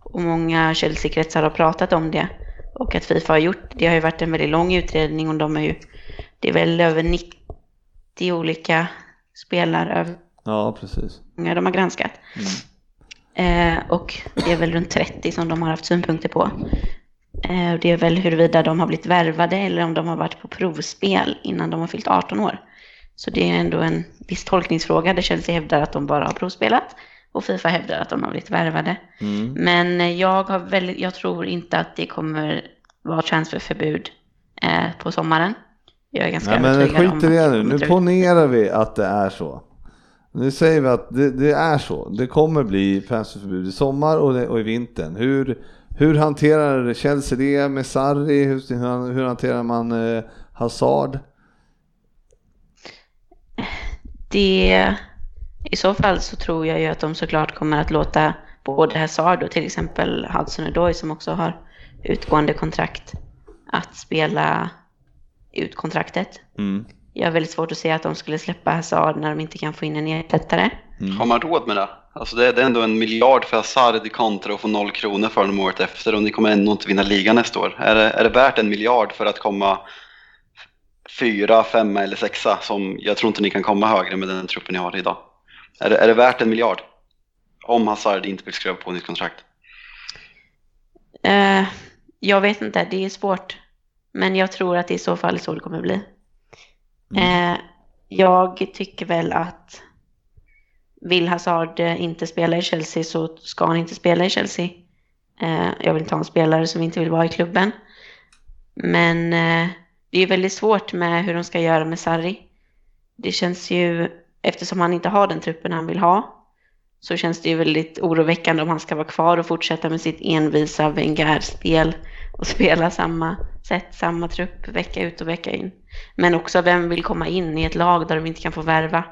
Och många Chelsea-kretsar har pratat om det. Och att Fifa har gjort, det har ju varit en väldigt lång utredning och de är ju, det är väl över 90 olika spelare Ja, precis. de har granskat. Eh, och det är väl runt 30 som de har haft synpunkter på. Eh, Det är väl huruvida de har blivit värvade eller om de har varit på provspel innan de har fyllt 18 år. Så det är ändå en viss tolkningsfråga där Chelsea hävdar att de bara har provspelat och Fifa hävdar att de har blivit värvade. Mm. Men eh, jag, har väldigt, jag tror inte att det kommer vara transferförbud eh, på sommaren. Jag är ganska Nej, men övertygad skit i det nu. Nu ponerar vi att det är så. Nu säger vi att det, det är så. Det kommer bli transferförbud i sommar och, det, och i vintern. Hur, hur hanterar Chelsea det med Sarri? Hur, hur, hur hanterar man eh, Hazard? Det, I så fall så tror jag ju att de såklart kommer att låta både Hazard och till exempel Hudson Odoi som också har utgående kontrakt att spela ut kontraktet. Mm. Jag har väldigt svårt att se att de skulle släppa Hazard när de inte kan få in en ersättare. Har man råd med det? Alltså det, är, ändå en miljard för Hazard kontra och få noll kronor för honom året efter och ni kommer ändå inte vinna ligan nästa år. Är det, är det värt en miljard för att komma fyra, femma eller sexa? Som jag tror inte ni kan komma högre med den truppen ni har idag. Är det, är det värt en miljard? Om Hazard inte vill skriva på nytt kontrakt. Eh, jag vet inte, det är svårt. Men jag tror att det i så fall är så det kommer bli. Eh, jag tycker väl att vill Hazard eh, inte spela i Chelsea så ska han inte spela i Chelsea. Eh, jag vill inte ha en spelare som inte vill vara i klubben. Men det är väldigt svårt med hur de ska göra med Sarri. Det känns ju, eftersom han inte har den truppen han vill ha, så känns det ju väldigt oroväckande om han ska vara kvar och fortsätta med sitt envisa Wenger-spel och [LAUGHS] spela samma sätt, samma trupp vecka ut och vecka in. Men också vem vill komma in i ett lag där de inte kan få värva?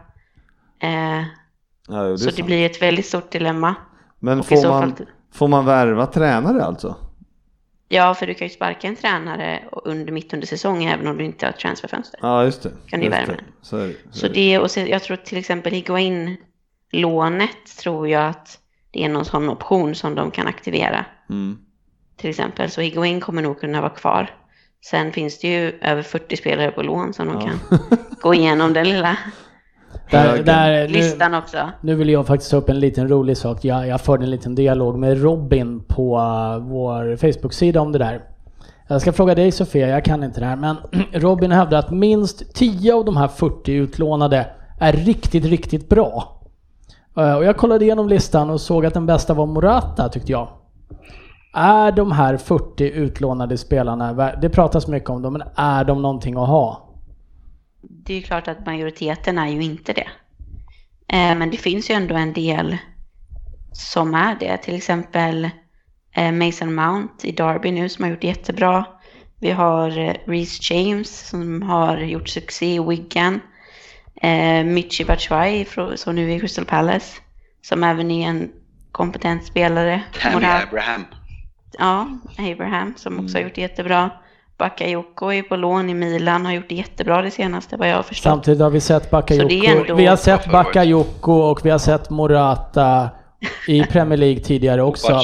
Eh, Ja, det så det sant. blir ett väldigt stort dilemma. Men får man, fall- får man värva tränare alltså? Ja, för du kan ju sparka en tränare under, mitt under säsong även om du inte har ett transferfönster. Ja, just det. Kan du just värva. det. Så det. Så Så det. och så, jag tror till exempel Higuain-lånet tror jag att det är någon sån option som de kan aktivera. Mm. Till exempel, så Higuain kommer nog kunna vara kvar. Sen finns det ju över 40 spelare på lån som de Ja. kan gå igenom den lilla [LAUGHS] Där, där, nu, listan också. nu vill jag faktiskt ta upp en liten rolig sak. Jag, jag förde en liten dialog med Robin på uh, vår Facebook-sida om det där. Jag ska fråga dig Sofia, jag kan inte det här, men [CLEARS THROAT] Robin hävdar att minst 10 av de här 40 utlånade är riktigt, riktigt bra. Eh, Och jag kollade igenom listan och såg att den bästa var Morata tyckte jag. Är de här 40 utlånade spelarna, det pratas mycket om dem, men är de någonting att ha? Det är ju klart att majoriteten är ju inte det. Eh, men det finns ju ändå en del som är det. Till exempel eh, Mason Mount i Derby nu som har gjort det jättebra. Vi har eh, Reece James som har gjort succé i Wigan. Michi Batshuayi som nu är i Crystal Palace. Som även är en kompetent spelare. Tammy Abraham. Ja, Abraham som också har gjort det jättebra. Bakayoko är på lån i Milan, har gjort det jättebra det senaste vad jag har förstått. Samtidigt har vi sett Bakayoko, ändå- vi har sett. Bakayoko och vi har sett Morata i Premier League tidigare också.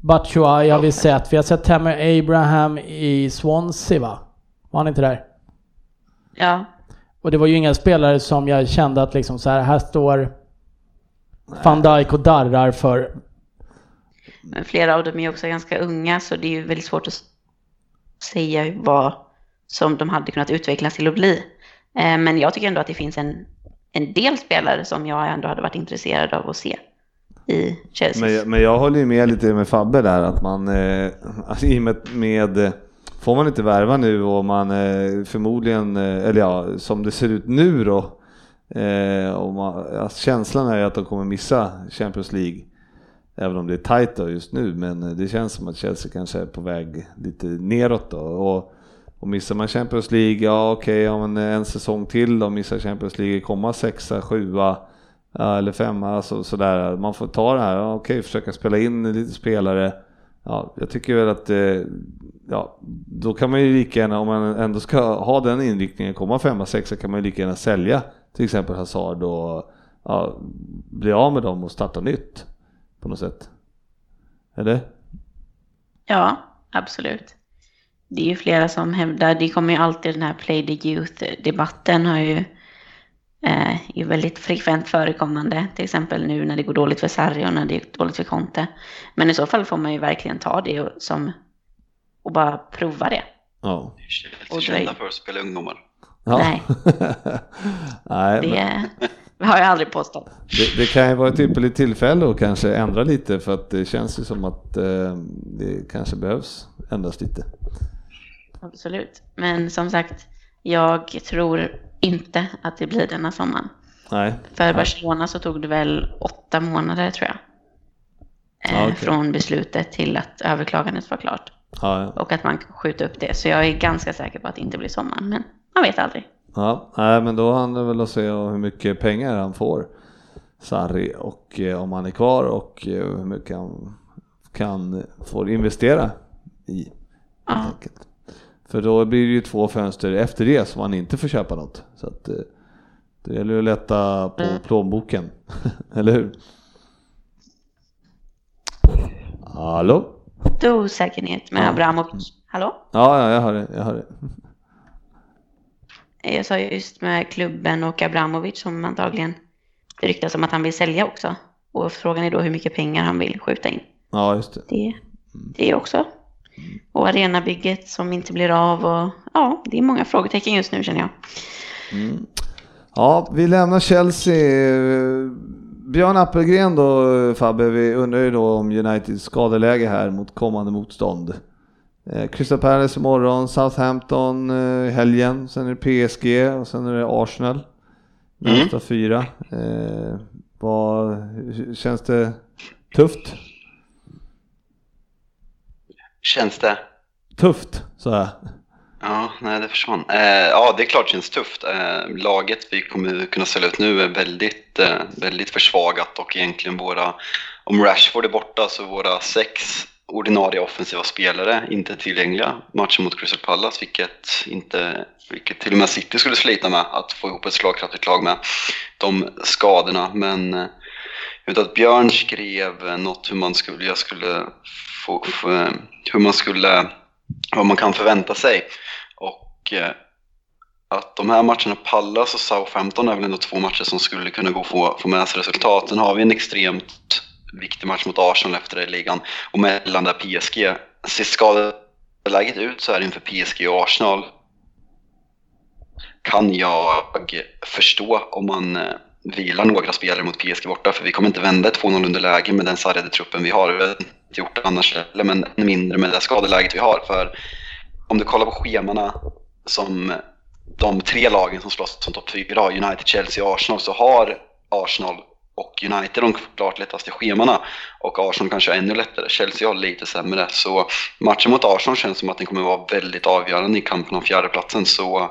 Batshuayi har vi sett. Vi har sett Tammy Abraham i Swansea va? Var han inte där? Ja, Och det var ju inga spelare som jag kände att liksom så här, här står van Dijk och darrar för. men flera av dem är också ganska unga så det är ju väldigt svårt att säga vad som de hade kunnat utvecklas till att bli. Eh, men jag tycker ändå att det finns en, en del spelare som jag ändå hade varit intresserad av att se i Chelsea. Men, jag- men jag håller ju med lite med Fabbe där att man, eh, [LAUGHS] alltså, i och med, med får man inte värva nu och man eh, förmodligen, eh, eller ja, som det ser ut nu då, eh, och man, alltså, känslan är ju att de kommer missa Champions League. Även om det är tajt just nu, men det känns som att Chelsea kanske är på väg lite neråt då. Och, och missar man Champions League, ja okej, okay, men en säsong till då, missar Champions League, komma sexa, sjua, eller femma, alltså, sådär. Man får ta det här, ja, okej, försöka spela in lite spelare. Ja, jag tycker väl att, eh, ja, då kan man ju lika gärna, om man ändå ska ha den inriktningen, komma femma, sexa, kan man ju lika gärna sälja till exempel Hazard och ja, bli av med dem och starta nytt på något sätt. Eller? Ja, absolut. Det är ju flera som hävdar, det kommer ju alltid den här play the youth-debatten har ju eh, är väldigt frekvent förekommande. Till exempel nu när det går dåligt för Sarri och när det går dåligt för Conte. Men i så fall får man ju verkligen ta det som och bara prova det. Ja. Är kända för att spela ungdomar. ja. Nej. [LAUGHS] Nej, men Det har jag aldrig påstått. det, det kan ju vara ett ypperligt tillfälle att kanske ändra lite för att det känns ju som att eh, det kanske behövs ändras lite. Absolut. Men som sagt, jag tror inte att det blir denna sommaren. Nej. För Barcelona så tog det väl åtta månader tror jag. Eh, okej. Från beslutet till att överklagandet var klart. Ja, ja. Och att man skjuta upp det. Så jag är ganska säker på att det inte blir sommaren. Men man vet aldrig. Ja, nej, men då handlar det väl att se hur mycket pengar han får, Sarri, och eh, om han är kvar och eh, hur mycket han kan få investera i. Ja. För då blir det ju två fönster efter det som han inte får köpa något. Så att eh, det gäller att lätta på plånboken, [LAUGHS] eller hur? Hallå? Då osäkerhet med. Abramovic. Hallå? Ja, ja, jag hör det. Jag hör det. Jag sa just med klubben och Abramovic som antagligen det ryktas om att han vill sälja också. Och frågan är då hur mycket pengar han vill skjuta in. Ja, just det. Det, det också. Och arenabygget som inte blir av och ja, det är många frågetecken just nu känner jag. Ja, vi lämnar Chelsea. Björn Appelgren då Fabbe, vi undrar ju då om Uniteds skadeläge här mot kommande motstånd. Eh, Crystal Palace imorgon, Southampton eh, helgen, sen är det PSG och sen är det Arsenal. Nästa fyra. Eh, vad, känns det tufft? Känns det? Tufft, så här. Ja, nej det försvann. Eh, ja, det är klart det känns tufft. Eh, laget vi kommer kunna ställa ut nu är väldigt, eh, väldigt försvagat och egentligen våra, om Rashford är borta så våra sex ordinarie offensiva spelare inte tillgängliga matchen mot Crystal Palace, vilket, inte, vilket till och med City skulle slita med att få ihop ett slagkraftigt lag med de skadorna. Men eh, jag vet att Björn skrev något hur man skulle, jag skulle få, få, hur man skulle, vad man kan förvänta sig. Och eh, att de här matcherna, Pallas och Southampton, är väl ändå två matcher som skulle kunna gå att få, få med sig resultat. Sen har vi en extremt viktig match mot Arsenal efter det i ligan. Och mellan där PSG. Ser skadeläget ut så här inför PSG och Arsenal kan jag förstå om man eh, vilar några spelare mot PSG borta. För vi kommer inte vända ett 2-0 underläge med den sargade truppen vi har. Vi har inte gjort det annars heller, men ännu mindre med det skadeläget vi har. För om du kollar på schemana som de tre lagen som slåss som topp 4 har, United, Chelsea och Arsenal, så har Arsenal och United de klart lättaste schemana och Arsenal kanske har ännu lättare. Chelsea har lite sämre. Så matchen mot Arsenal känns som att den kommer vara väldigt avgörande i kampen om fjärdeplatsen. Så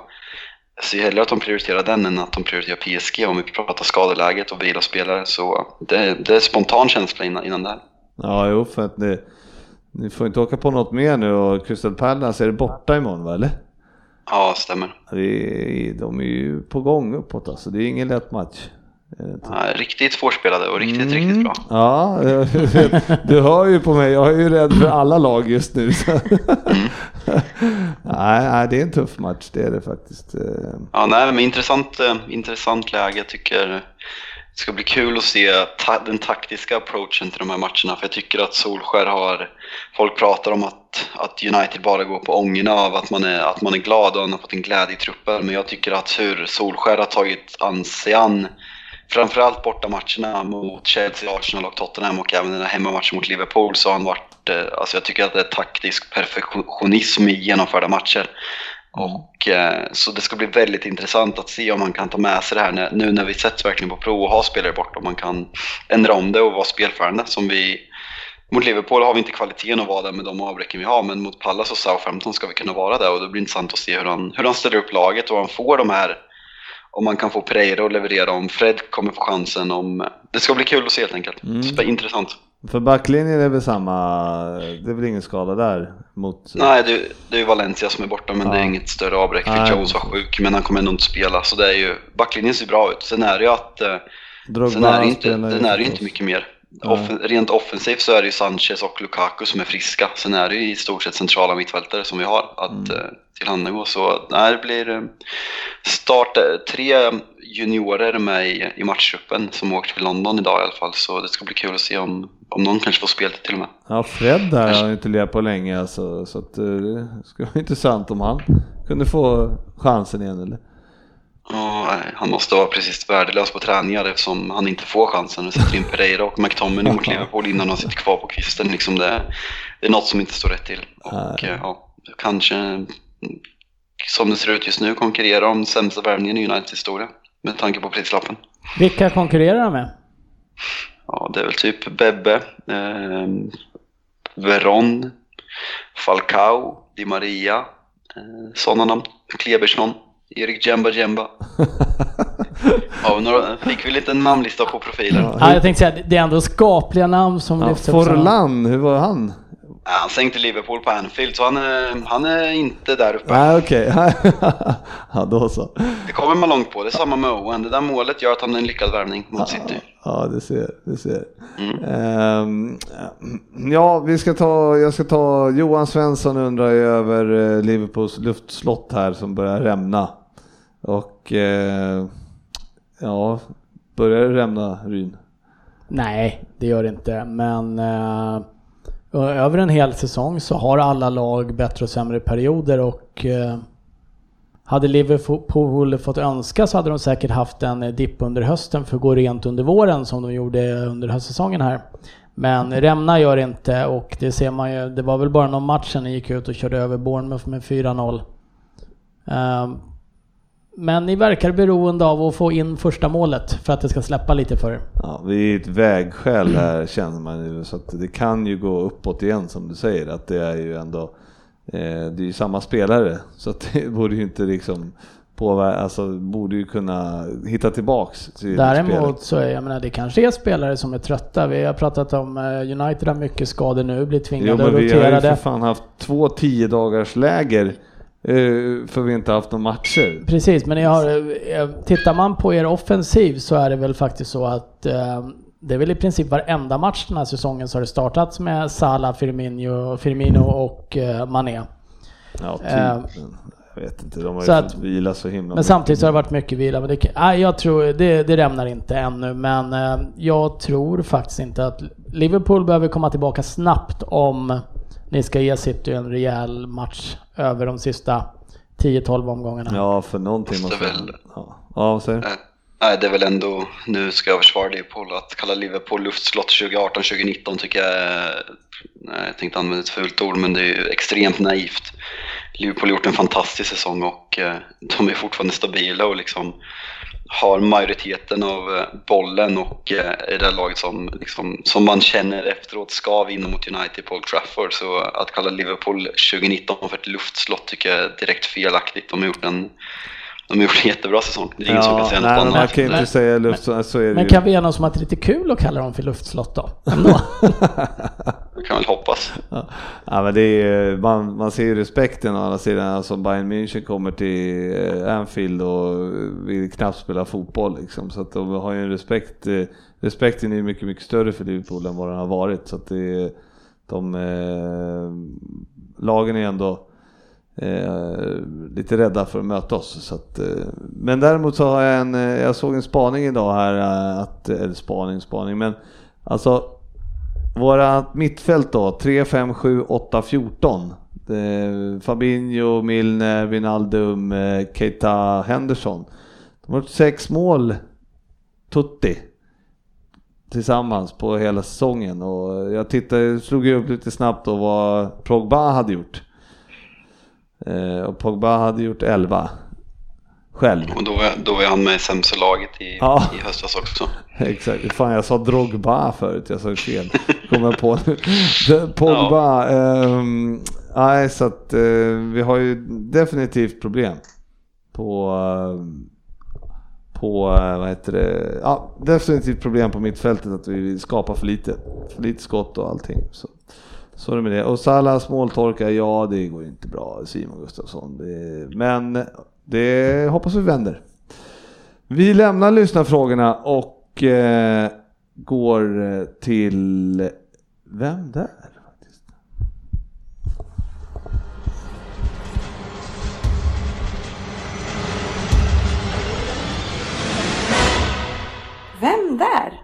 jag ser hellre att de prioriterar den än att de prioriterar PSG om vi pratar skadeläget och vila spelare. Så det, det är spontan känsla innan, innan det här. Ja, jo, för att ni, ni får inte åka på något mer nu och Crystal Palace är det borta imorgon va, eller? Ja, stämmer. Det de är ju på gång uppåt alltså, det är ingen lätt match. Det inte? Ja, riktigt svårspelade och riktigt, Mm. riktigt bra. Ja, vet. [LAUGHS] du hör ju på mig, jag är ju rädd för alla lag just nu. Så. [LAUGHS] nej, det är en tuff match, det är det faktiskt. Eh, Ja, nej, men intressant, eh, intressant läge. Jag tycker det ska bli kul att se ta den taktiska approachen till de här matcherna. För jag tycker att Solskär har... Folk pratar om att, att United bara går på ångorna av att man, är, att man är glad och han har fått en glädje i truppen. Men jag tycker att hur Solskär har tagit an sig an framförallt borta matcherna mot Chelsea, Arsenal och Tottenham och även den här hemmamatchen mot Liverpool så har han varit... eh, Alltså jag tycker att det är taktisk perfektionism i genomförda matcher. Och, eh, så det ska bli väldigt intressant att se om man kan ta med sig det här nu när vi sätts verkligen på prov och har spelare bort om man kan ändra om det och vara spelförande som vi mot Liverpool har vi inte kvaliteten att vara där med de avbräcken vi har men mot Pallas och Southampton ska vi kunna vara där och det blir intressant att se hur han, hur han ställer upp laget och han får de här om man kan få Pereira att leverera, om Fred kommer få chansen, om... Det ska bli kul att se helt enkelt. Mm. Intressant. för backlinjen är väl samma, det är väl ingen skada där mot... Nej, det, det är ju Valencia som är borta men det är Ja. inget större avbräck. Fick Jones var sjuk men han kommer ändå inte spela så det är ju... Backlinjen ser bra ut. Sen är det ju att... eh, Drogba Sen är det inte, den är ju inte mycket mer. Off rent offensivt så är det ju Sanchez och Lukaku som är friska. Sen är det ju i stort sett centrala mittfältare som vi har att mm. eh, tillhandagå. Så nej, det blir eh, start, eh, tre juniorer med i, i matchtruppen som åker till London idag i alla fall. Så det ska bli kul att se om, om någon kanske får spel till och med. Ja, Fred där har inte legat på länge alltså, så att, det skulle vara [LAUGHS] intressant om han kunde få chansen igen eller? Ja, han måste vara precis värdelös på träningar eftersom han inte får chansen. Vi sätter in Pereira och McTominay mot Liverpool innan han sitter kvar på kvisten. Liksom det, det är något som inte står rätt till. Och ja, kanske, som det ser ut just nu, konkurrera om sämsta värvningen i Uniteds historia. Med tanke på prislappen. Vilka konkurrerar han med? Ja, det är väl typ Bebbe, eh, Veron, Falcao, Di Maria, eh, sådana namn. Klebersson. Erik Jemba Jemba. [LAUGHS] ja, några, fick vi lite namnlista på profilen. Ja, jag tänkte säga, det är ändå skapliga namn som ja, lyfts upp. Forlan, hur var han? Ja, han sänkte Liverpool på Anfield, så han är, han är inte där uppe. Nej, okej. Okay. [LAUGHS] ja, då så. Det kommer man långt på. Det är samma med Owen. Det där målet gör att han är en lyckad värvning mot City. Ja, det ser, det ser. Mm. Um, ja, vi ska ta, jag ska ta Johan Svensson undrar över eh, Liverpools luftslott här som börjar rämna. Och eh, ja, börjar det rämna Ryn? Nej, det gör det inte, men eh, över en hel säsong så har alla lag bättre och sämre perioder och eh, hade Liverpool fått önska så hade de säkert haft en dipp under hösten för att gå rent under våren som de gjorde under höstsäsongen här. Men Remna gör inte och det ser man ju, det var väl bara någon match sen gick ut och körde över Bournemouth med 4-0. Men ni verkar beroende av att få in första målet för att det ska släppa lite för Ja, vi är ett vägskäl här [CLEARS THROAT] känner man ju, så att det kan ju gå uppåt igen som du säger, att det är ju ändå, eh, det är ju samma spelare, så att det [LAUGHS] borde ju inte liksom påverka, alltså borde ju kunna hitta tillbaks till Däremot så är jag menar, det kanske är spelare som är trötta. Vi har pratat om eh, United har mycket skador nu, blir tvingade jo, att rotera det. Vi har ju för fan haft två tio dagars läger för vi inte haft några matcher. Precis, men jag har, eh, tittar man på er offensiv så är det väl faktiskt så att eh, det är väl i princip varenda match den här säsongen så har det startats med Salah, Firmino, Firmino och Mané. Ja, typ. jag vet inte, de har ju fått vila så himla Men mycket. samtidigt så har det varit mycket vila. Men det, nej, jag tror, det, det rämnar inte ännu, men jag tror faktiskt inte att Liverpool behöver komma tillbaka snabbt om ni ska ge City en rejäl match över de sista 10-12 omgångarna. Ja, för någonting måste... Väl... Ja, ja säg. Nej, det är väl ändå, nu ska jag försvara Liverpool, att kalla Liverpool luftslott 2018-2019 tycker jag nej, jag tänkte använda ett fult ord, men det är ju extremt naivt. Liverpool har gjort en fantastisk säsong och eh, de är fortfarande stabila och liksom har majoriteten av eh, bollen och eh, är det laget som, liksom, som man känner efteråt ska vinna mot United på Old Trafford. Så att kalla Liverpool 2019 för ett luftslott tycker jag är direkt felaktigt. De har gjort en de har gjort en jättebra säsong. Det är ingen som kan säga något annat. Man kan inte säga luft, men, så är det Men kan vi enas om att det är lite kul att kalla dem för luftslott då? [LAUGHS] [LAUGHS] Jag kan väl hoppas. Ja, ja men det är, man, man ser ju respekten å andra sidan. Alltså Bayern München kommer till eh, Anfield och vill knappt spela fotboll liksom. Så att de har ju en respekt. Eh, respekten är ju mycket, mycket större för Liverpool än vad den har varit. Så att det, de eh, lagen är ändå eh, lite rädda för att möta oss. Så att, eh, men däremot så har jag en, eh, jag såg en spaning idag här, eh, att, eller spaning, spaning, men alltså våra mittfält då, 3, 5, 7, 8, 14. Fabinho, Milner, Wijnaldum, eh, Keita, Henderson. De har gjort sex mål, Tutti, tillsammans på hela säsongen och jag tittade, slog upp lite snabbt då vad Pogba hade gjort. Eh, och Pogba hade gjort 11 själv. Och då var, då var han med i sämsta laget i, ja. i höstas också. [LAUGHS] Exakt, fan jag sa Drogba förut, jag sa fel. Kommer på nu. [LAUGHS] Pogba, ja. um, nej så att uh, vi har ju definitivt problem på uh, på, uh, vad heter det, ja definitivt problem på mittfältet att vi skapar för lite, för lite skott och allting. Så. Så är det med det. Och Salas måltorka, ja det går inte bra, Simon Gustafsson. Det, men det hoppas vi vänder. Vi lämnar lyssnarfrågorna och eh, går eh, till... Vem där? faktiskt? Vem där?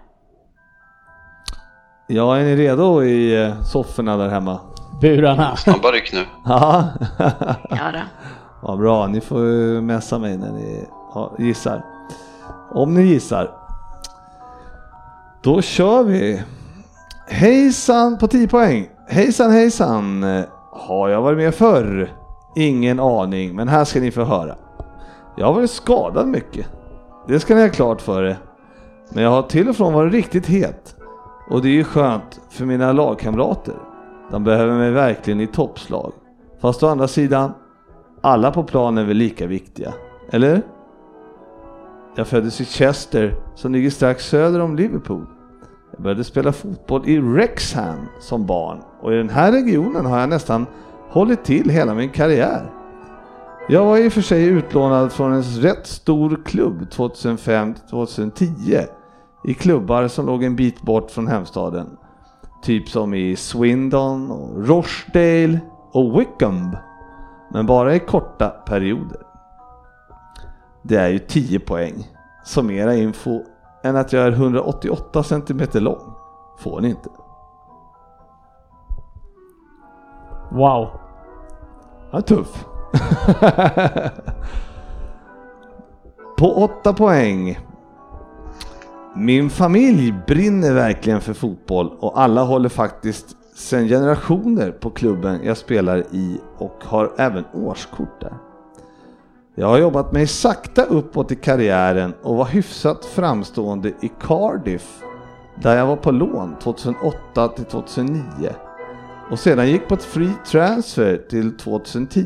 Ja, är ni redo i eh, sofforna där hemma? Burarna. Snabba ryck nu. Ja, Ja då. [LAUGHS] ja bra. Ni får messa mig när ni ja, gissar. Om ni gissar. Då kör vi. Hejsan på 10 poäng. Hejsan hejsan. Har jag varit med förr? Ingen aning, men här ska ni få höra. Jag har varit skadad mycket. Det ska ni ha klart för er. Men jag har till och från varit riktigt het. Och det är ju skönt för mina lagkamrater. De behöver mig verkligen i toppslag. Fast å andra sidan, alla på planen är väl lika viktiga, eller? Jag föddes i Chester som ligger strax söder om Liverpool. Jag började spela fotboll i Wrexham som barn och i den här regionen har jag nästan hållit till hela min karriär. Jag var i och för sig utlånad från en rätt stor klubb 2005-2010 i klubbar som låg en bit bort från hemstaden. Typ som i Swindon, och Rochdale och Wickham. Men bara i korta perioder. Det är ju 10 poäng. Så mera info än att jag är 188 cm lång får ni inte. Wow. Ja, tuff. [LAUGHS] På 8 poäng. Min familj brinner verkligen för fotboll och alla håller faktiskt sedan generationer på klubben jag spelar i och har även årskort där. Jag har jobbat mig sakta uppåt i karriären och var hyfsat framstående i Cardiff där jag var på lån 2008 till 2009 och sedan gick på ett free transfer till 2010.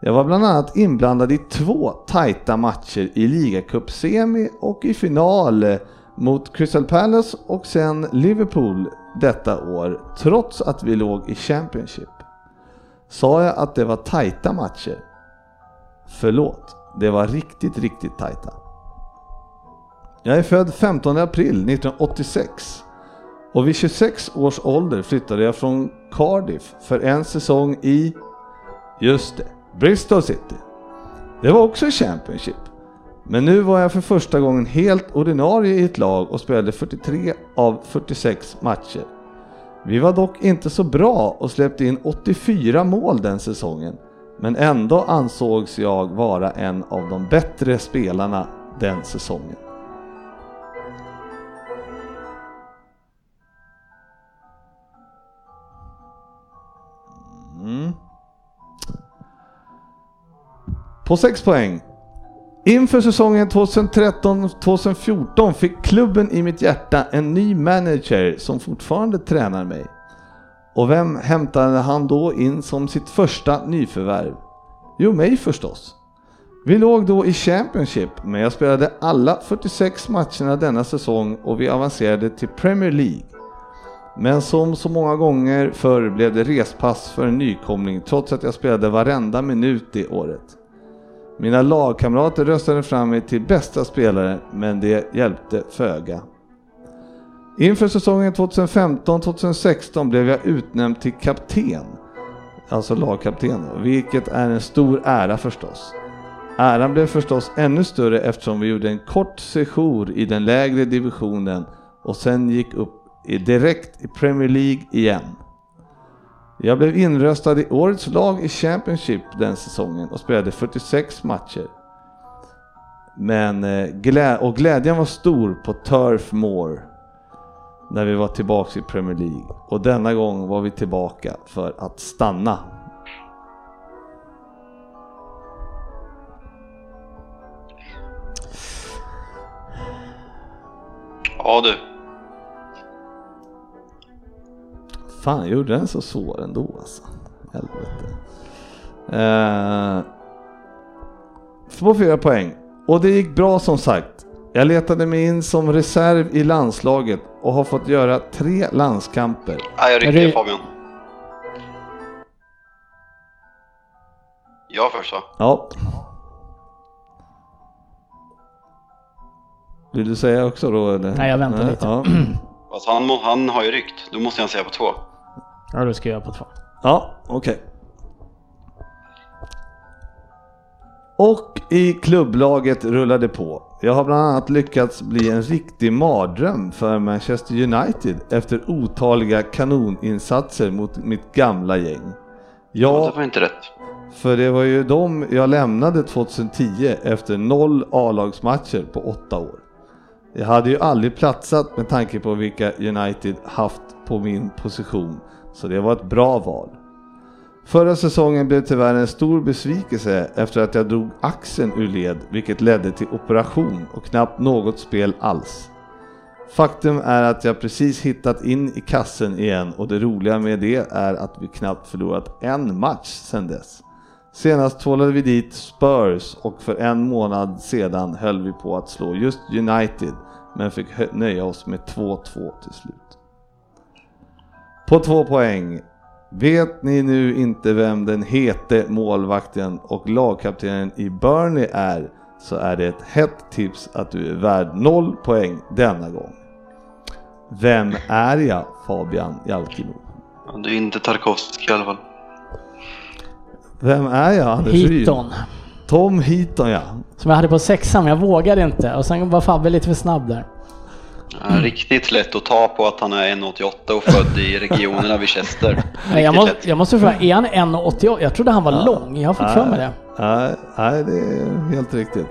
Jag var bland annat inblandad i två tajta matcher i ligacup-semi och i final mot Crystal Palace och sen Liverpool detta år, trots att vi låg i Championship. Sa jag att det var tajta matcher? Förlåt, det var riktigt, riktigt tajta. Jag är född 15 april 1986 och vid 26 års ålder flyttade jag från Cardiff för en säsong i, just det, Bristol City. Det var också Championship. Men nu var jag för första gången helt ordinarie i ett lag och spelade 43 av 46 matcher. Vi var dock inte så bra och släppte in 84 mål den säsongen. Men ändå ansågs jag vara en av de bättre spelarna den säsongen. Mm. På 6 poäng. Inför säsongen 2013-2014 fick klubben i mitt hjärta en ny manager som fortfarande tränar mig. Och vem hämtade han då in som sitt första nyförvärv? Jo, mig förstås. Vi låg då i Championship, men jag spelade alla 46 matcherna denna säsong och vi avancerade till Premier League. Men som så många gånger förr blev det respass för en nykomling trots att jag spelade varenda minut det året. Mina lagkamrater röstade fram mig till bästa spelare, men det hjälpte föga. Inför säsongen 2015-2016 blev jag utnämnd till kapten, alltså lagkapten, vilket är en stor ära förstås. Äran blev förstås ännu större eftersom vi gjorde en kort sejour i den lägre divisionen och sen gick upp direkt i Premier League igen. Jag blev inröstad i årets lag i Championship den säsongen och spelade 46 matcher. Men eh, och glädjen var stor på Turf Moor när vi var tillbaka i Premier League. Och denna gång var vi tillbaka för att stanna. Ja du. Fan, gjorde den så svår ändå alltså. Helvete. Eh, på fyra poäng. Och det gick bra som sagt. Jag letade mig in som reserv i landslaget och har fått göra tre landskamper. Nej, jag Är rycker Fabian. Jag först va? Ja. Vill du säga också då eller? Nej, jag väntar lite. Ja. Fast han, må- han har ju ryckt, då måste han säga på två. Ja, då ska jag på två. Ja, okej. Och i klubblaget rullade på. Jag har bland annat lyckats bli en riktig mardröm för Manchester United efter otaliga kanoninsatser mot mitt gamla gäng. Ja, det var inte rätt. för det var ju de jag lämnade 2010 efter noll A-lagsmatcher på åtta år. Jag hade ju aldrig platsat med tanke på vilka United haft på min position, så det var ett bra val. Förra säsongen blev tyvärr en stor besvikelse efter att jag drog axeln ur led, vilket ledde till operation och knappt något spel alls. Faktum är att jag precis hittat in i kassen igen och det roliga med det är att vi knappt förlorat en match sedan dess. Senast tvålade vi dit Spurs och för en månad sedan höll vi på att slå just United men fick nöja oss med 2-2 till slut. På två poäng. Vet ni nu inte vem den hete målvakten och lagkaptenen i Burnley är så är det ett hett tips att du är värd noll poäng denna gång. Vem är jag Fabian Jalkemo? Ja, Du är inte Tarkovsky i alla fall. Vem är jag Anders Ryd? Heaton. Tom Heaton ja. Som jag hade på sexan, men jag vågade inte. Och sen var Fabbe lite för snabb där. Ja, Riktigt lätt att ta på att han är 1,88 och född i regionerna vid Chester. [LAUGHS] Nej, jag, lätt. jag måste fråga, är han 1,88? Jag trodde han var lång. Jag har fått för mig det. Nej, nej, det är helt riktigt.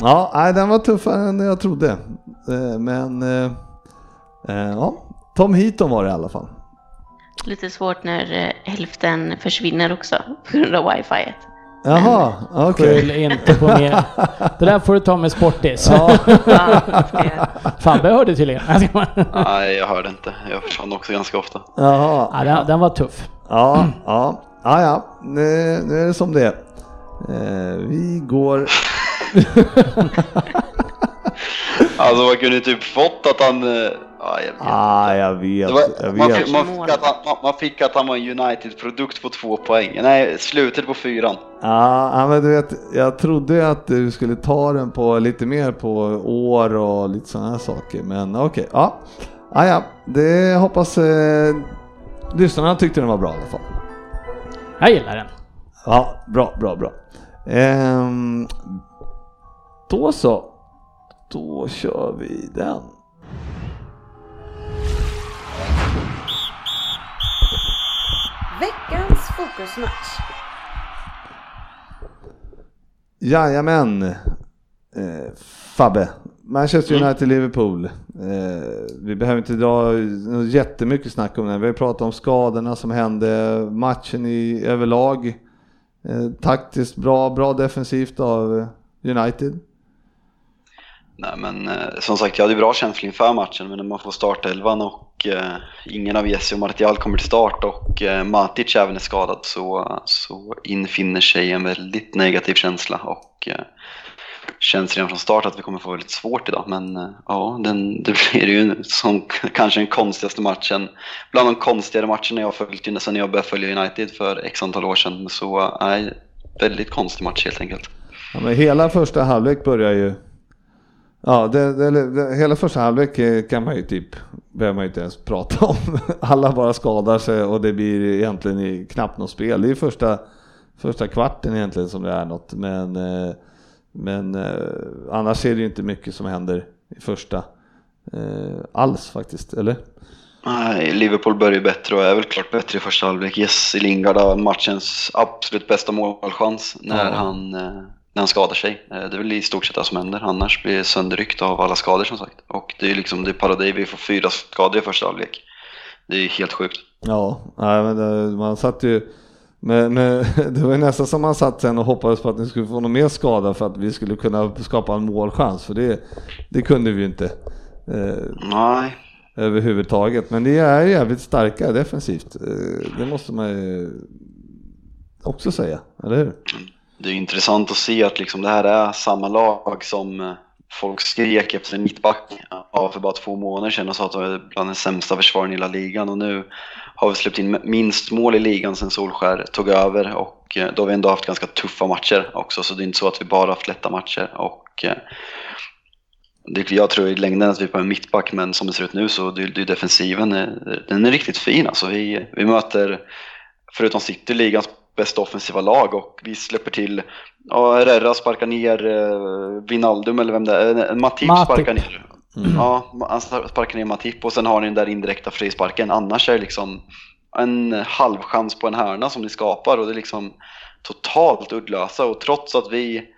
Ja, nej, den var tuffare än jag trodde. Eh, Men eh, eh, ja, Tom Heaton var det i alla fall. Lite svårt när hälften försvinner också på grund av wifi. Jaha, okej. Skyll inte på mig. [LAUGHS] Det där får du ta med Sportis. Ja, [LAUGHS] Fabbe hörde tydligen. Nej, jag hörde inte. Jag försvann också ganska ofta. jaha. Ja, den, den var tuff. Ja, ja, ja, ja. Nu, nu är det som det är. Eh, Vi går... [LAUGHS] [LAUGHS] Alltså man kunde typ fått att han... eh, Ja, jag vet. Ah, jag vet, Det var, jag man, vet. fick, man, fick att han, man- man fick att han var en United-produkt på två poäng. Nej, slutet på fyran. Ja, men du vet, jag trodde att du skulle ta den på lite mer på år och lite sådana här saker. Men okej, ja. Ja, ja, det hoppas eh, lyssnarna tyckte den var bra i alla fall. Jag gillar den. Ja, bra, bra, bra. Ehm, då så. Då kör vi den. Veckans fokusmatch. Jajamän. Eh, Fabbe. Manchester United-Liverpool. Eh, vi behöver inte dra jättemycket snack om det. Vi har pratat om skadorna som hände, matchen i överlag. Eh, taktiskt bra, bra defensivt av United. Nej men eh, som sagt, jag hade bra känsla inför matchen, men när man får startelvan och eh, ingen av Jesse och Martial kommer till start och eh, Matic även är skadad så, så infinner sig en väldigt negativ känsla och eh, känns redan från start att vi kommer få väldigt svårt idag. Men eh, ja, den, det blir ju som [LAUGHS] kanske den konstigaste matchen, bland de konstigare matcherna jag har följt sedan jag började följa United för x antal år sedan. Så eh, nej, väldigt konstig match helt enkelt. Ja, men hela första halvlek börjar ju... Ja, det, det, det, hela första halvlek eh, kan man ju typ, behöver man ju inte ens prata om. [LAUGHS] Alla bara skadar sig och det blir egentligen i- knappt något spel. Det är första, första kvarten egentligen som det är något. Men, eh, men eh, annars är det ju inte mycket som händer i första alls faktiskt, eller? Nej, Liverpool börjar bättre och är väl klart bättre i första halvlek. Jesse Lingard har matchens absolut bästa målchans när, Ja. han, när han skadar sig. Eh, Det är väl i stort sett det som händer. Annars blir det sönderryckt av alla skador som sagt. Och det är liksom det är parodi. Vi får fyra skador i första halvlek. Det är helt sjukt. Ja, nej, men det, man satt ju... Men, men [LAUGHS] det var ju nästan som man satt sen och hoppades på att ni skulle få någon mer skada för att vi skulle kunna skapa en målchans. För det, det kunde vi ju inte eh, Nej, överhuvudtaget. Men det är jävligt starka defensivt. Eh, det måste man ju också säga, eller hur? Det är intressant att se att liksom det här är samma lag som eh, folk skrek efter en mittback av för bara två månader sedan och sa att de var bland den sämsta försvaren i hela ligan och nu har vi släppt in minst mål i ligan sedan Solskär tog över och eh, då har vi ändå haft ganska tuffa matcher också så det är inte så att vi bara haft lätta matcher och eh, jag tror i längden att vi på en mittback, men som det ser ut nu så är det, defensiven den är riktigt fin. Alltså vi, vi möter, förutom City, ligans bästa offensiva lag och vi släpper till, ja, Herrera sparkar ner eh, Vinaldum eller vem det är, Matip, Matip. sparkar ner. Mm. Ja, han sparkar ner Matip och sen har ni den där indirekta frisparken. Annars är det liksom en halvchans på en hörna som ni skapar och det är liksom totalt uddlösa och trots att vi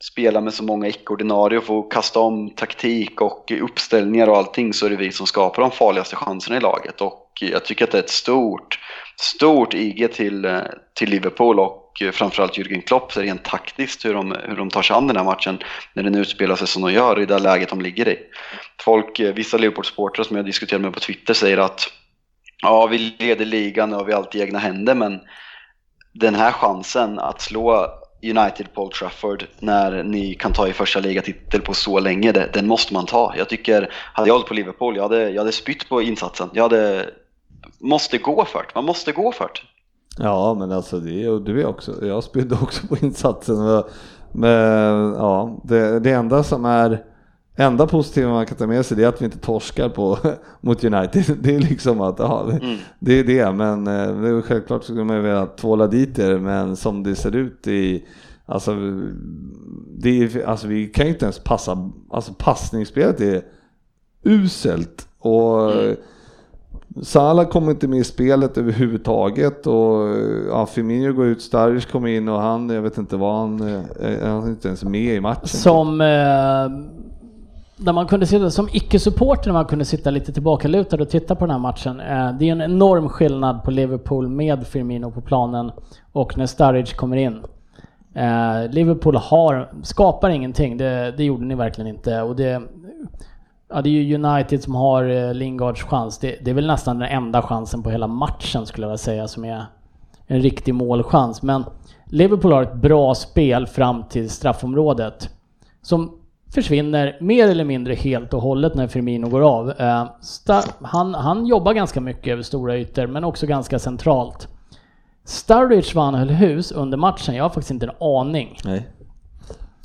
spelar med så många icke-ordinarie och får kasta om taktik och uppställningar och allting så är det vi som skapar de farligaste chanserna i laget och jag tycker att det är ett stort, stort IG till, eh, till Liverpool och eh, framförallt Jürgen Klopp rent taktiskt hur de, hur de tar sig an den här matchen när den utspelar sig som de gör i det läget de ligger i. Folk, eh, vissa Liverpool-supportrar som jag diskuterar med på Twitter säger att ja, vi leder ligan och vi har allt i egna händer men den här chansen att slå United Paul Trafford när ni kan ta er första ligatitel på så länge, det, den måste man ta. Jag tycker, hade jag hållit på Liverpool, jag hade, jag hade spytt på insatsen. Jag hade, måste gå för det, man måste gå för det. Ja, men alltså det gjorde vi också. Jag spydde också på insatsen. Men ja, det, det enda som är Enda positiva man kan ta med sig är att vi inte torskar på, [LAUGHS] mot United. Det är liksom att, ja, mm. det är det. Men eh, det är självklart skulle man ju vilja tvåla dit er, men som det ser ut i Alltså, det är, alltså vi kan ju inte ens passa, alltså passningsspelet är uselt och mm. Salah kommer inte med i spelet överhuvudtaget och eh, ja, Firmino går ut, Sturridge kommer in och han, jag vet inte vad han, eh, han är inte ens med i matchen. Som eh, där man kunde sitta, som icke-supporter, när man kunde sitta lite tillbakalutad och titta på den här matchen. Eh, det är en enorm skillnad på Liverpool med Firmino på planen och när Sturridge kommer in. Liverpool har, skapar ingenting, det, det gjorde ni verkligen inte. Och det, ja, det är ju United som har eh, Lingards chans. Det, det, är väl nästan den enda chansen på hela matchen skulle jag vilja säga som är en riktig målchans. Men Liverpool har ett bra spel fram till straffområdet. Som försvinner mer eller mindre helt och hållet när Firmino går av. Eh, han, han jobbar ganska mycket över stora ytor, men också ganska centralt. Sturridge var han höll hus under matchen, jag har faktiskt inte en aning. Nej.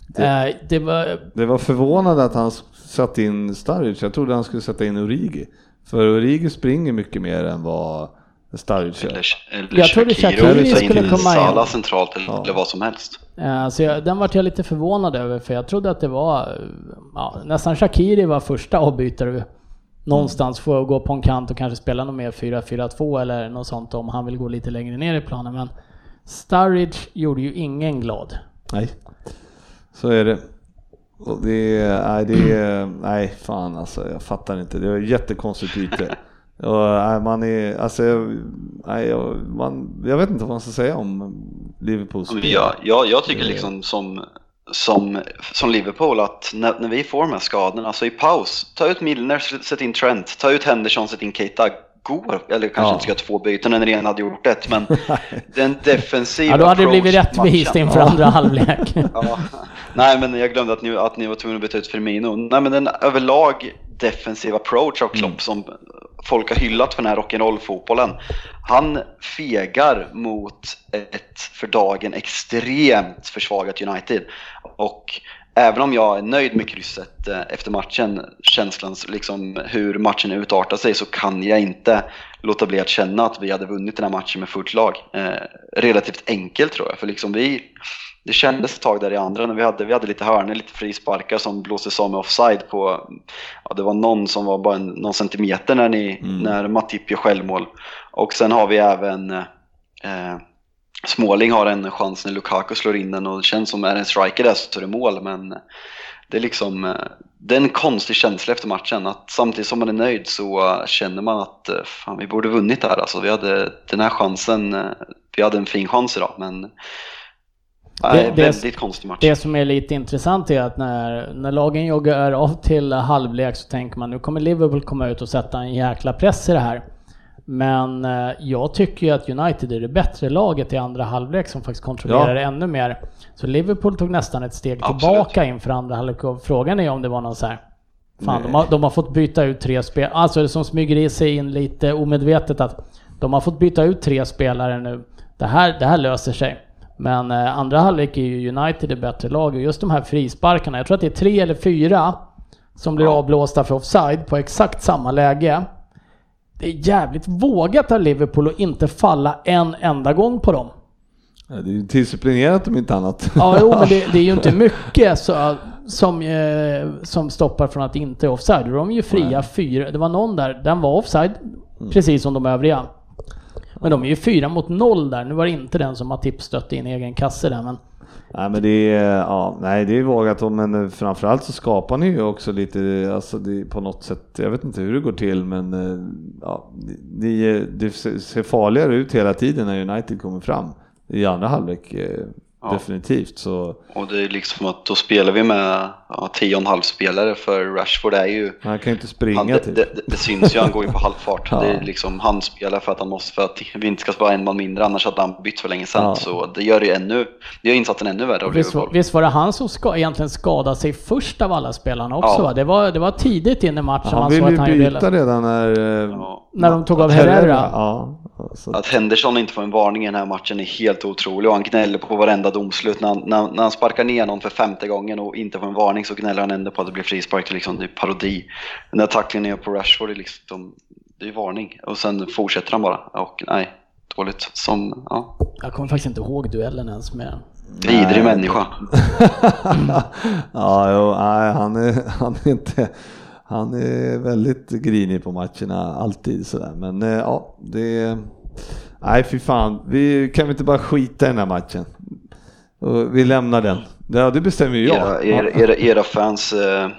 Det, eh, det, var, det var förvånande att han satte in Sturridge, jag trodde han skulle sätta in Origi. För Origi springer mycket mer än vad Sturridge Eller, eller jag trodde Shaqiri skulle komma in. Sala centralt eller ja. vad som helst. Uh, så jag, den vart jag lite förvånad över för jag trodde att det var ja, nästan Shakiri var första avbytare någonstans mm. få gå på en kant och kanske spela något mer 4-4-2 eller något sånt om han vill gå lite längre ner i planen. Men Sturridge gjorde ju ingen glad. Nej, så är det. Och det, nej, det, nej fan alltså jag fattar inte. Det var jättekonstigt byte. [LAUGHS] Och, man är, alltså, nej, man, jag vet inte vad man ska säga om Liverpools. Ja, jag, jag tycker liksom som, som, som Liverpool att när, när vi får de här skadorna, alltså i paus, ta ut Milner, sätt in Trent, ta ut Henderson, sätt in Keita, går, eller kanske ja. inte ska ha två byten ni redan hade gjort ett, men [LAUGHS] den defensiva Ja, då hade det blivit rättvist inför ja. andra halvlek. [LAUGHS] ja. Nej, men jag glömde att ni, att ni var tvungna att byta ut Firmino. Nej, men den överlag defensiva approach av Klopp mm. som folk har hyllat för den här rock'n'roll-fotbollen. Han fegar mot ett för dagen extremt försvagat United. Och även om jag är nöjd med krysset eh, efter matchen, känslan liksom hur matchen utartar sig, så kan jag inte låta bli att känna att vi hade vunnit den här matchen med fullt lag. Eh, relativt enkelt tror jag, för liksom vi, det kändes ett tag där i andra när vi hade, vi hade lite hörnor, lite frisparkar som blåstes av med offside på, ja, det var någon som var bara en, någon centimeter när, ni, mm. när Matip gör självmål. Och sen har vi även eh, Småling har en chans när Lukaku slår in den och det känns som är en striker där så är det mål men det är liksom eh, det är en konstig känsla efter matchen att samtidigt som man är nöjd så känner man att eh, fan, vi borde vunnit det här alltså. Vi hade den här chansen, eh, vi hade en fin chans idag men Nej, det, väldigt konstig match. Det som är lite intressant är att när, när lagen joggar av till halvlek så tänker man nu kommer Liverpool komma ut och sätta en jäkla press i det här. Men eh, jag tycker ju att United är det bättre laget i andra halvlek som faktiskt kontrollerar ja. ännu mer. Så Liverpool tog nästan ett steg Absolut. tillbaka inför andra halvlek och frågan är om det var någon så här Fan, de har, de har, fått byta ut tre spelare, alltså det som smyger i sig in lite omedvetet att de har fått byta ut tre spelare nu. Det här, det här löser sig. Men eh, andra halvlek är ju United det bättre lag och just de här frisparkarna, jag tror att det är tre eller fyra som blir Ja. avblåsta för offside på exakt samma läge. Det är jävligt vågat av Liverpool att inte falla en enda gång på dem. Ja, det är ju disciplinerat om inte annat. Ja, jo, men det, det är ju [LAUGHS] inte mycket så, som, eh, som stoppar från att inte är offside. De är ju fria fyra. Det var någon där, den var offside, precis som de övriga. Men de är ju fyra mot noll där. Nu var det inte den som Matip stötte in i egen kasse där, men Nej men det är, ja, nej det är vågat men framförallt så skapar ni ju också lite, alltså det, på något sätt, jag vet inte hur det går till men eh, ja, det, det ser farligare ut hela tiden när United kommer fram i andra halvlek eh, Ja. definitivt så Och det är liksom att då spelar vi med ja, 10,5 spelare för Rashford är ju han kan ju inte springa han, det, typ. det, det syns ju, han går ju på [LAUGHS] halvfart. Ja. Det är liksom, han spelar för att han måste, för att vi inte ska spara en man mindre, annars hade han bytt för länge sedan. Ja. Så det gör det ju ännu, det gör insatsen ännu värre av visst, visst var det han som ska, egentligen skadade sig först av alla spelarna också Ja. va? Det var, det var tidigt in i matchen han man ville såg att han gjorde byta redan när, eh, Ja. När de tog av Herrera. Ja, så, Att Henderson inte får en varning i den här matchen är helt otroligt och han gnäller på varenda domslut. När han, när, när han sparkar ner någon för femte gången och inte får en varning så gnäller han ändå på att det blir frispark. Det är, liksom, det är parodi. Den där tacklingen på Rashford är liksom, det är varning. Och sen fortsätter han bara. Och nej, dåligt. Som, ja, Jag kommer faktiskt inte ihåg duellen ens med... vidrig människa. [LAUGHS] ja, jo, nej, han, är, han är inte, han är väldigt grinig på matcherna, alltid sådär. Men eh, ja, det, nej fy fan, vi kan vi inte bara skita i den här matchen? Och vi lämnar den. Ja, det bestämmer ju jag. Era, era, era, era fans eh,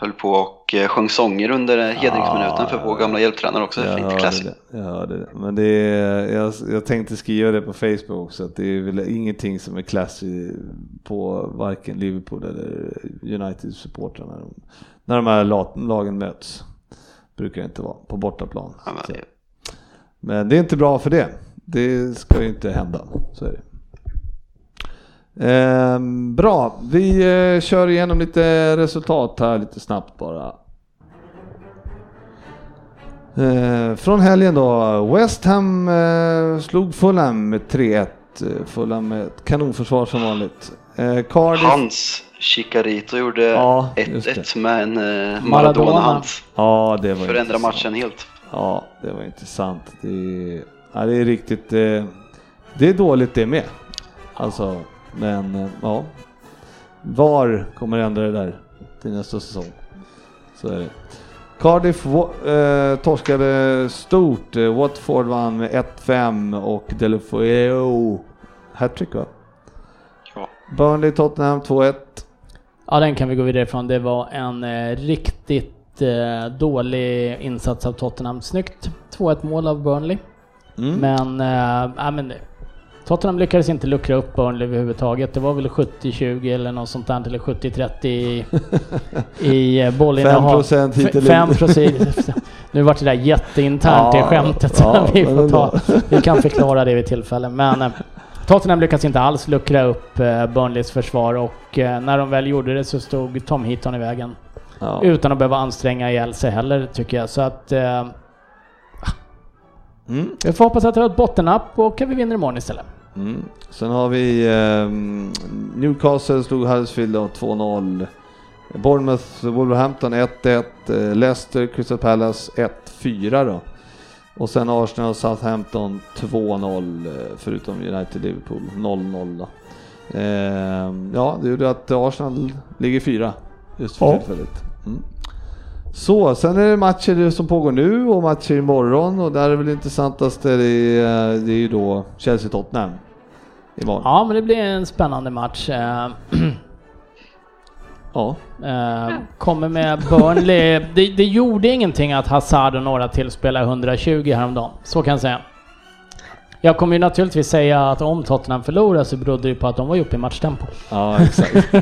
höll på och eh, sjöng sånger under eh, hedringsminuten för vår gamla hjälptränare också. Jag Fint hörde classy. det. Men det är, jag, jag tänkte skriva det på Facebook också, att det är väl ingenting som är classy på varken Liverpool eller United-supportrarna när de, här la- lagen möts. Brukar det inte vara på bortaplan. Ja, men. Men det är inte bra för det. Det ska ju inte hända. Så är det. Ehm, bra, vi eh, kör igenom lite resultat här lite snabbt bara. Eh, från helgen då. West Ham eh, slog Fulham med 3-1. Eh, Fulham med ett kanonförsvar som vanligt. Eh, Cardiff. Hans Chicarito gjorde Ja, just 1-1 med en eh, Maradona. Maradona-hands. Ja, det var Förändra intressant. matchen helt. Ja, det var intressant. Det ja, det är riktigt... Det är dåligt det med. Alltså, men eh, ja. VAR kommer ändra det där till nästa säsong. Så är det. Cardiff eh, torskade stort. Eh, Watford vann med 1-5 och Delefeuille hattrick va? Ja. Burnley Tottenham 2-1. Ja, den kan vi gå vidare ifrån. Det var en eh, riktigt eh, dålig insats av Tottenham. Snyggt 2-1 mål av Burnley. Mm. Men, eh, ja, men det- Tottenham lyckades inte luckra upp Burnley överhuvudtaget. Det var väl 70-20 eller något sånt där, eller 70-30 i, [LAUGHS] i eh, bollinnehav. 5% hit F- eller fem dit. procent. Nu vart det där jätteinternt det Ja, skämtet. ja, [LAUGHS] vi, får ta, [LAUGHS] vi kan förklara det vid tillfälle. Men eh, Tottenham lyckas inte alls luckra upp eh, Burnleys försvar och när de väl gjorde det så stod Tom Heaton i vägen. Ja. Utan att behöva anstränga ihjäl sig heller tycker jag. Så att Mm. vi får hoppas att det var ett bottennapp och att vi vinner imorgon istället. Mm. Sen har vi ehm, Newcastle slog Huddersfield då 2-0. Bournemouth, Wolverhampton 1-1. eh, Leicester, Crystal Palace 1-4 då. Och sen Arsenal och Southampton 2-0 eh, förutom United Liverpool 0-0 då. Ehm, ja, det gjorde att Arsenal ligger fyra just för Ja. tillfället. Mm. Så, sen är det matcher som pågår nu och matcher imorgon och där är väl intressantast det är, det är ju då Chelsea-Tottenham imorgon. Ja, men det blir en spännande match. Eh, Ja. eh, kommer med Burnley. Det, det gjorde ingenting att Hazard och några till spelade 120 häromdagen. Så kan jag säga. Jag kommer ju naturligtvis säga att om Tottenham förlorar så berodde det på att de var uppe i matchtempo. Ja, exakt. [LAUGHS]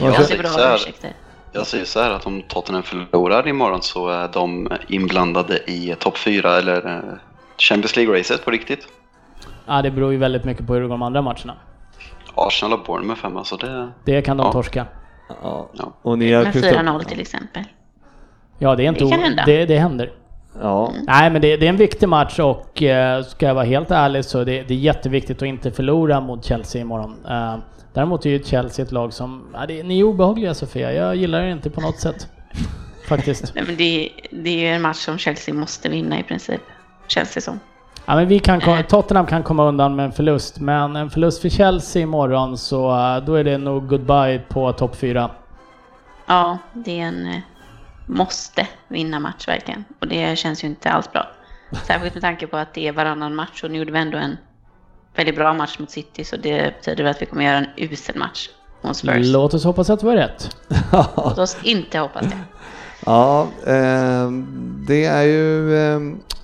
Jag ser bra ursäkter. Jag säger så här att om Tottenham förlorar imorgon så är de inblandade i topp 4 eller eh, Champions League-racet på riktigt. Ja, det beror ju väldigt mycket på hur det går de andra matcherna. Arsenal och Bournemouth hemma, så det... Det kan de Ja. torska. Ja. Ja. Och ni har Med Crystal- 4-0 till exempel. Ja, det är inte Det kan hända. Det, det händer. Ja. Nej, men det, det är en viktig match och eh, ska jag vara helt ärlig så det, det är jätteviktigt att inte förlora mot Chelsea imorgon. Eh, däremot är ju Chelsea ett lag som, ja, det, ni är obehagliga Sofia, jag gillar er inte på något sätt. [LAUGHS] Faktiskt. Nej, men det, det är ju en match som Chelsea måste vinna i princip, känns det som. Ja, men vi kan, ko- Tottenham kan komma undan med en förlust, men en förlust för Chelsea imorgon så eh, då är det nog goodbye på topp 4. Ja, det är en eh, måste vinna match verkligen. Och det känns ju inte alls bra. [LAUGHS] Särskilt med tanke på att det är varannan match och nu gjorde vi ändå en väldigt bra match mot City så det betyder väl att vi kommer göra en usel match mot Spurs. Låt oss hoppas att det var rätt. [LAUGHS] Låt oss inte hoppas det. Ja, eh, det är ju eh,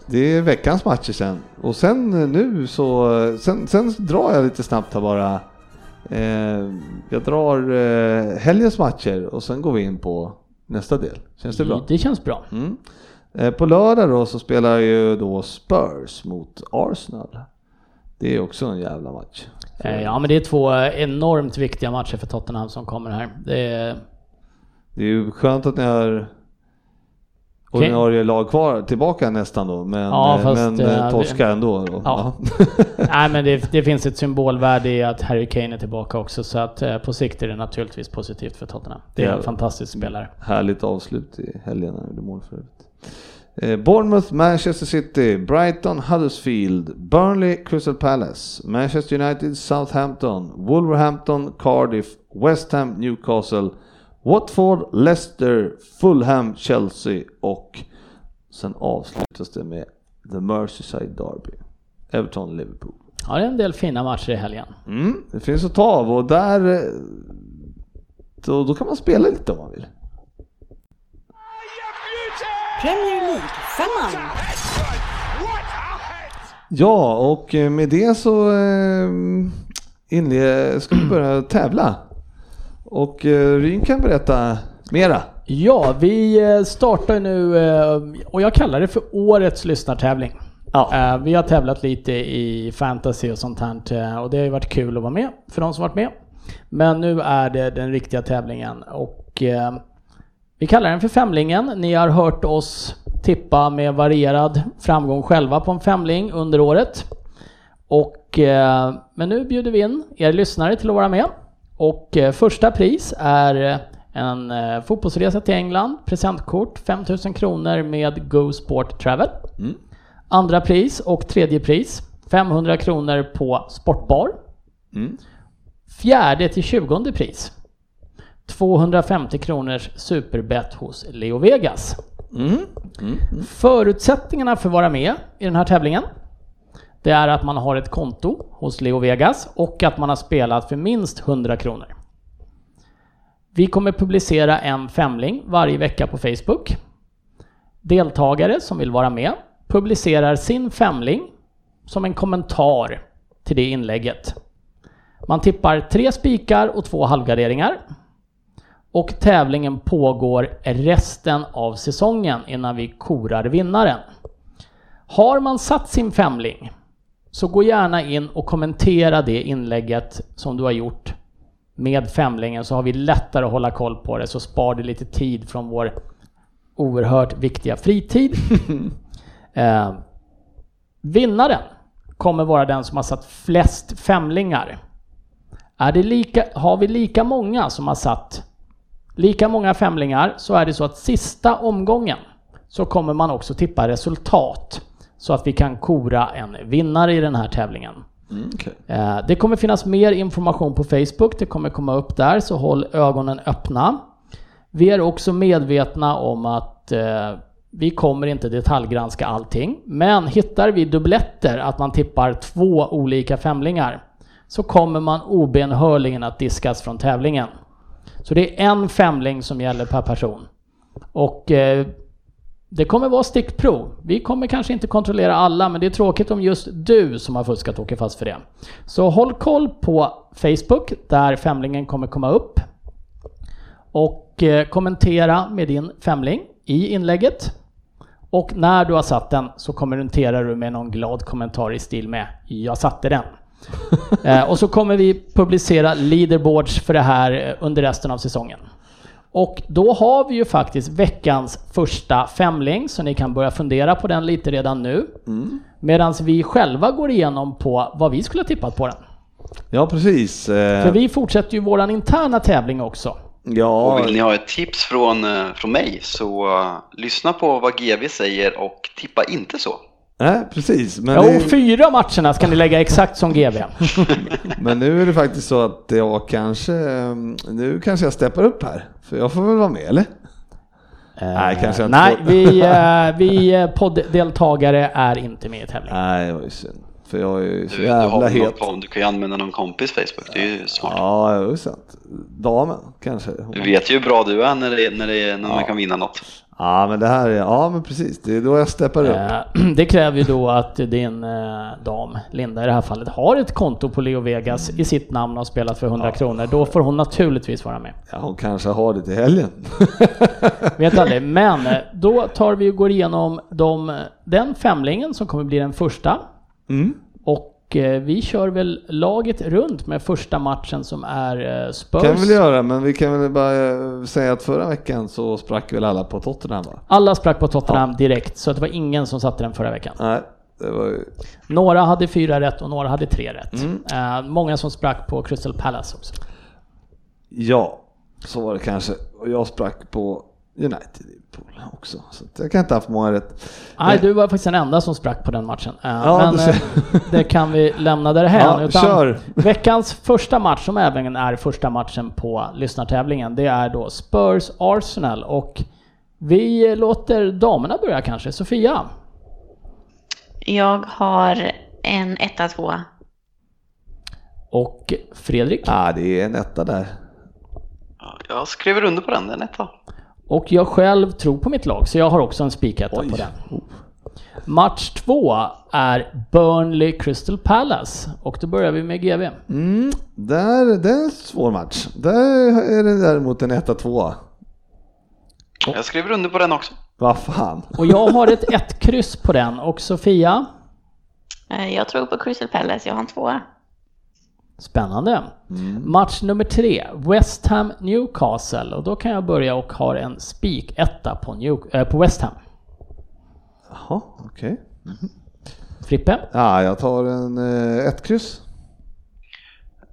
det är veckans matcher sen. Och sen nu så, sen, sen drar jag lite snabbt här bara. Eh, jag drar eh, helgens matcher och sen går vi in på nästa del. Känns det bra? Det känns bra. Mm. Eh, på lördag då så spelar ju då Spurs mot Arsenal. Det är också en jävla match. Eh, Ja, men det är två enormt viktiga matcher för Tottenham som kommer här. Det är, Det är ju skönt att ni har ordinarie lag kvar tillbaka nästan då, men, Ja, eh, men eh, eh, torska ändå. Då. Ja. [LAUGHS] nej, men det, det finns ett symbolvärde i att Harry Kane är tillbaka också, så att eh, på sikt är det naturligtvis positivt för Tottenham. Det är en fantastisk spelare. Härligt avslut i helgen när gjorde mål förut. Eh, Bournemouth, Manchester City, Brighton, Huddersfield, Burnley, Crystal Palace, Manchester United, Southampton, Wolverhampton, Cardiff, West Ham, Newcastle, Watford, Leicester, Fulham, Chelsea och sen avslutas det med The Merseyside Derby. Everton, Liverpool. Ja, det är en del fina matcher i helgen. Mm, det finns att ta av och där... eh, Då, då kan man spela lite om man vill. Premier League-femman. Ja, och eh, med det så eh, inle- ska vi börja tävla. Och eh, Ryn kan berätta mera. Ja, vi startar nu och jag kallar det för årets lyssnartävling. Ja. Vi har tävlat lite i fantasy och sånt här och det har ju varit kul att vara med för de som varit med. Men nu är det den riktiga tävlingen och vi kallar den för Femlingen. Ni har hört oss tippa med varierad framgång själva på en femling under året. Och, eh, men nu bjuder vi in er lyssnare till att vara med. Och eh, första pris är en eh, fotbollsresa till England, presentkort 5000 kronor med Go Sport Travel. Andra pris och tredje pris 500 kronor på Sportbar. Mm. Fjärde till tjugonde pris 250 kronors superbett hos Leo Vegas. Mm. Förutsättningarna för att vara med i den här tävlingen det är att man har ett konto hos Leo Vegas och att man har spelat för minst 100 kronor. Vi kommer publicera en femling varje vecka på Facebook. Deltagare som vill vara med publicerar sin femling som en kommentar till det inlägget. Man tippar tre spikar och två halvgarderingar. Och tävlingen pågår resten av säsongen innan vi korar vinnaren. Har man satt sin femling så gå gärna in och kommentera det inlägget som du har gjort med femlingen så har vi lättare att hålla koll på det så spar det lite tid från vår oerhört viktiga fritid. [LAUGHS] eh, vinnaren kommer vara den som har satt flest femlingar. Är det lika, har vi lika många som har satt lika många femlingar så är det så att sista omgången så kommer man också tippa resultat så att vi kan kora en vinnare i den här tävlingen. okej. Eh, Det kommer finnas mer information på Facebook, det kommer komma upp där, så håll ögonen öppna. Vi är också medvetna om att eh, vi kommer inte detaljgranska allting, men hittar vi dubbletter, att man tippar två olika femlingar, så kommer man obenhörligen att diskas från tävlingen. Så det är en femling som gäller per person. Och eh, det kommer vara stickprov. Vi kommer kanske inte kontrollera alla, men det är tråkigt om just du som har fuskat åker fast för det. Så håll koll på Facebook, där femlingen kommer komma upp. Och eh, kommentera med din femling i inlägget. Och när du har satt den så kommenterar du med någon glad kommentar i stil med “Jag satte den”. [LAUGHS] eh, och så kommer vi publicera leaderboards för det här eh, under resten av säsongen. Och då har vi ju faktiskt veckans första femling, så ni kan börja fundera på den lite redan nu. Medan vi själva går igenom på vad vi skulle ha tippat på den. Ja, precis. Eh, För vi fortsätter ju våran interna tävling också. Ja, Och vill ni ha ett tips från, eh, från mig så lyssna på vad GV säger och tippa inte så. Nej, precis. Men, Jo, det, fyra matcherna ska ni lägga exakt som GV. [LAUGHS] men nu är det faktiskt så att jag kanske, eh, nu kanske jag steppar upp här. För jag får väl vara med, eller? Nej, kanske inte Nej, får. vi, [LAUGHS] eh, vi eh, podddeltagare är inte med i tävlingen. Nej, det var ju synd. För jag är ju så Du, du, har jävla någon het. på, du kan ju använda någon kompis Facebook, det är ju smart. Ja, det är ju sant. Damen kanske. Du vet ju hur bra du är när, det, när, det, när man kan vinna något. Ja, men det här är, ja men precis. Det är då jag steppar upp. Eh, [CLEARS THROAT] Det kräver ju då att din eh, dam, Linda i det här fallet, har ett konto på Leo Vegas i sitt namn och har spelat för 100 kronor. Då får hon naturligtvis vara med. Ja, hon kanske har det till helgen. [LAUGHS] Vet aldrig. [LAUGHS] Men då tar vi och går igenom de, den femlingen som kommer bli den första. Mm. Och eh, vi kör väl laget runt med första matchen som är eh, Spurs. kan vi väl göra, men vi kan väl bara eh, säga att förra veckan så sprack väl alla på Tottenham va? Alla sprack på Tottenham direkt, så det var ingen som satte den förra veckan. Nej, det var ju... Några hade fyra rätt och några hade tre rätt. Mm. Många som sprack på Crystal Palace också. Ja, så var det kanske. Och jag sprack på United Liverpool också. Så jag kan inte ha haft många rätt. Nej, du var faktiskt den enda som sprack på den matchen. Eh, Ja, men eh, det kan vi lämna därhän. [LAUGHS] Ja, kör. [LAUGHS] Veckans första match, som även är första matchen på lyssnartävlingen, det är då Spurs Arsenal. Och vi låter damerna börja kanske. Sofia? Jag har en etta, tvåa. Och Fredrik? Ja, det är en etta där. Ja, Jag skriver under på den, den etta. Och jag själv tror på mitt lag, så jag har också en spiketta på den. Match två är Burnley Crystal Palace. Och då börjar vi med GV. Mm, där, det är en svår match. Där är det däremot en etta tvåa. Jag skriver under på den också. Vad fan. Och jag har ett ett kryss på den. Och Sofia? Eh, Jag tror på Crystal Palace, jag har en tvåa. Spännande. Match nummer tre, West Ham Newcastle. Och då kan jag börja och ha en spik etta på, New, äh, på West Ham. Jaha, okej. Frippe? Ja, jag tar en eh, ett kryss.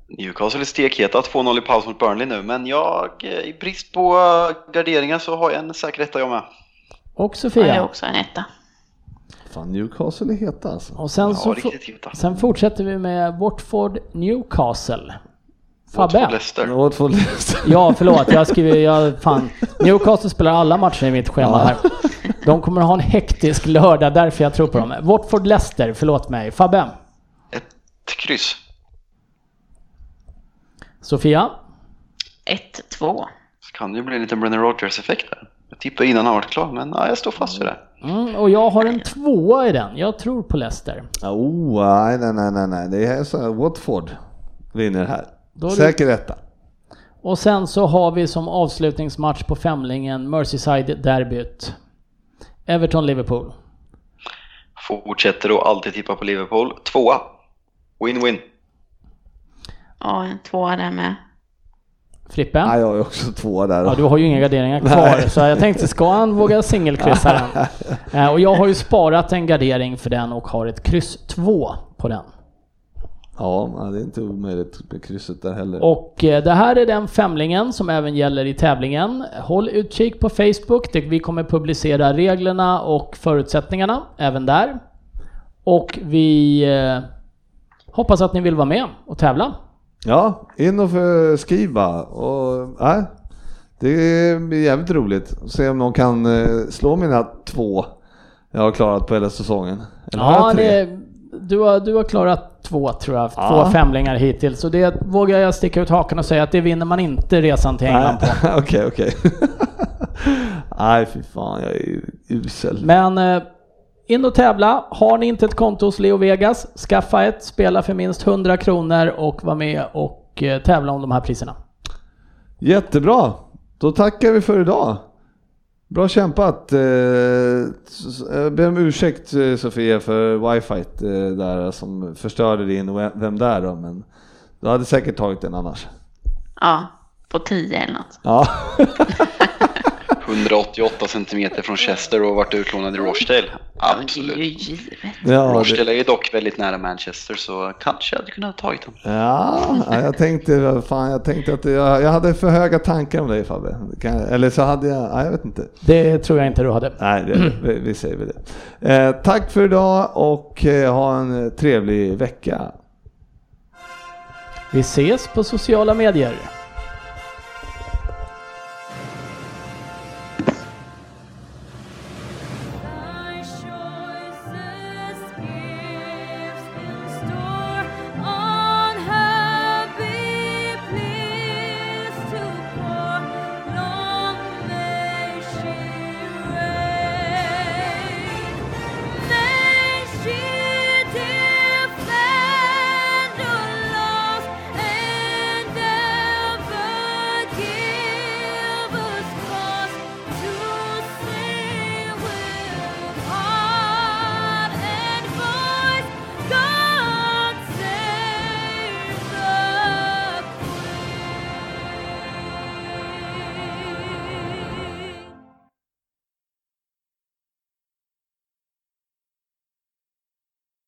Newcastle är stekheta, 2-0 i paus mot Burnley nu, men jag, eh, i brist på garderingar så har jag en säker etta jag med. Och Jag har Sofia? också en etta. Fan, Newcastle är heta alltså. Och sen, Ja, så sen fortsätter vi med Watford Newcastle. Watford Fabbe? Leicester. Får läsa. Ja, förlåt. Jag skriver, jag, fan. Newcastle spelar alla matcher i mitt schema här. De kommer ha en hektisk lördag, därför jag tror på dem. Watford Leicester, förlåt mig. Fabbe? Ett kryss. Sofia? Ett, två. Så kan det ju bli en liten Brennan Rogers-effekt där. Jag tippade innan han varit klar, men ja, jag står fast vid det. Mm, och jag har en tvåa i den. Jag tror på Leicester. Oh, nej, nej, nej, nej. Det är så Watford vinner här. Då Säker etta. Och sen så har vi som avslutningsmatch på femlingen Merseyside-derbyt. Everton-Liverpool. Fortsätter att alltid tippa på Liverpool. Tvåa. Win-win. Ja, en tvåa där med. Frippe? Nej, jag är också tvåa där. Ja, du har ju inga garderingar kvar, Nej. så jag tänkte, ska han våga singelkryssa den? [LAUGHS] Eh, och jag har ju sparat en gardering för den och har ett kryss 2 på den. Ja, det är inte omöjligt med krysset där heller. Och eh, det här är den femlingen som även gäller i tävlingen. Håll utkik på Facebook, vi kommer publicera reglerna och förutsättningarna även där. Och vi eh, hoppas att ni vill vara med och tävla. Ja, in och skriv bara. Och, nej, det blir jävligt roligt. Se om någon kan eh, slå mina två jag har klarat på hela säsongen. Eller har Ja, jag tre? det, du, har, du har klarat två tror jag, Ja. två femlingar hittills. Så det vågar jag sticka ut hakan och säga att det vinner man inte resan till England på. Nej, [LAUGHS] Okej, okej. [LAUGHS] Nej, fy fan, jag är usel. Men eh, in och tävla. Har ni inte ett konto hos Leo Vegas, skaffa ett, spela för minst 100 kronor och var med och eh, tävla om de här priserna. Jättebra. Då tackar vi för idag. Bra kämpat. Eh, Jag ber om ursäkt eh, Sofia för wifi där som förstörde din vem där då, men du hade säkert tagit den annars. Ja, på tio eller något. Ja, [LAUGHS] 188 centimeter från Chester och varit utlånad i Rochdale. Absolut. Ja, det, Rochdale är ju dock väldigt nära Manchester så kanske jag hade kunnat ha tagit honom. ja, ja, jag tänkte, fan, jag tänkte att jag, jag hade för höga tankar om dig Fabbe. Eller så hade jag, ja, jag vet inte. Det tror jag inte du hade. Nej, det, vi, vi säger väl det. Eh, tack för idag och eh, ha en eh, trevlig vecka. Vi ses på sociala medier.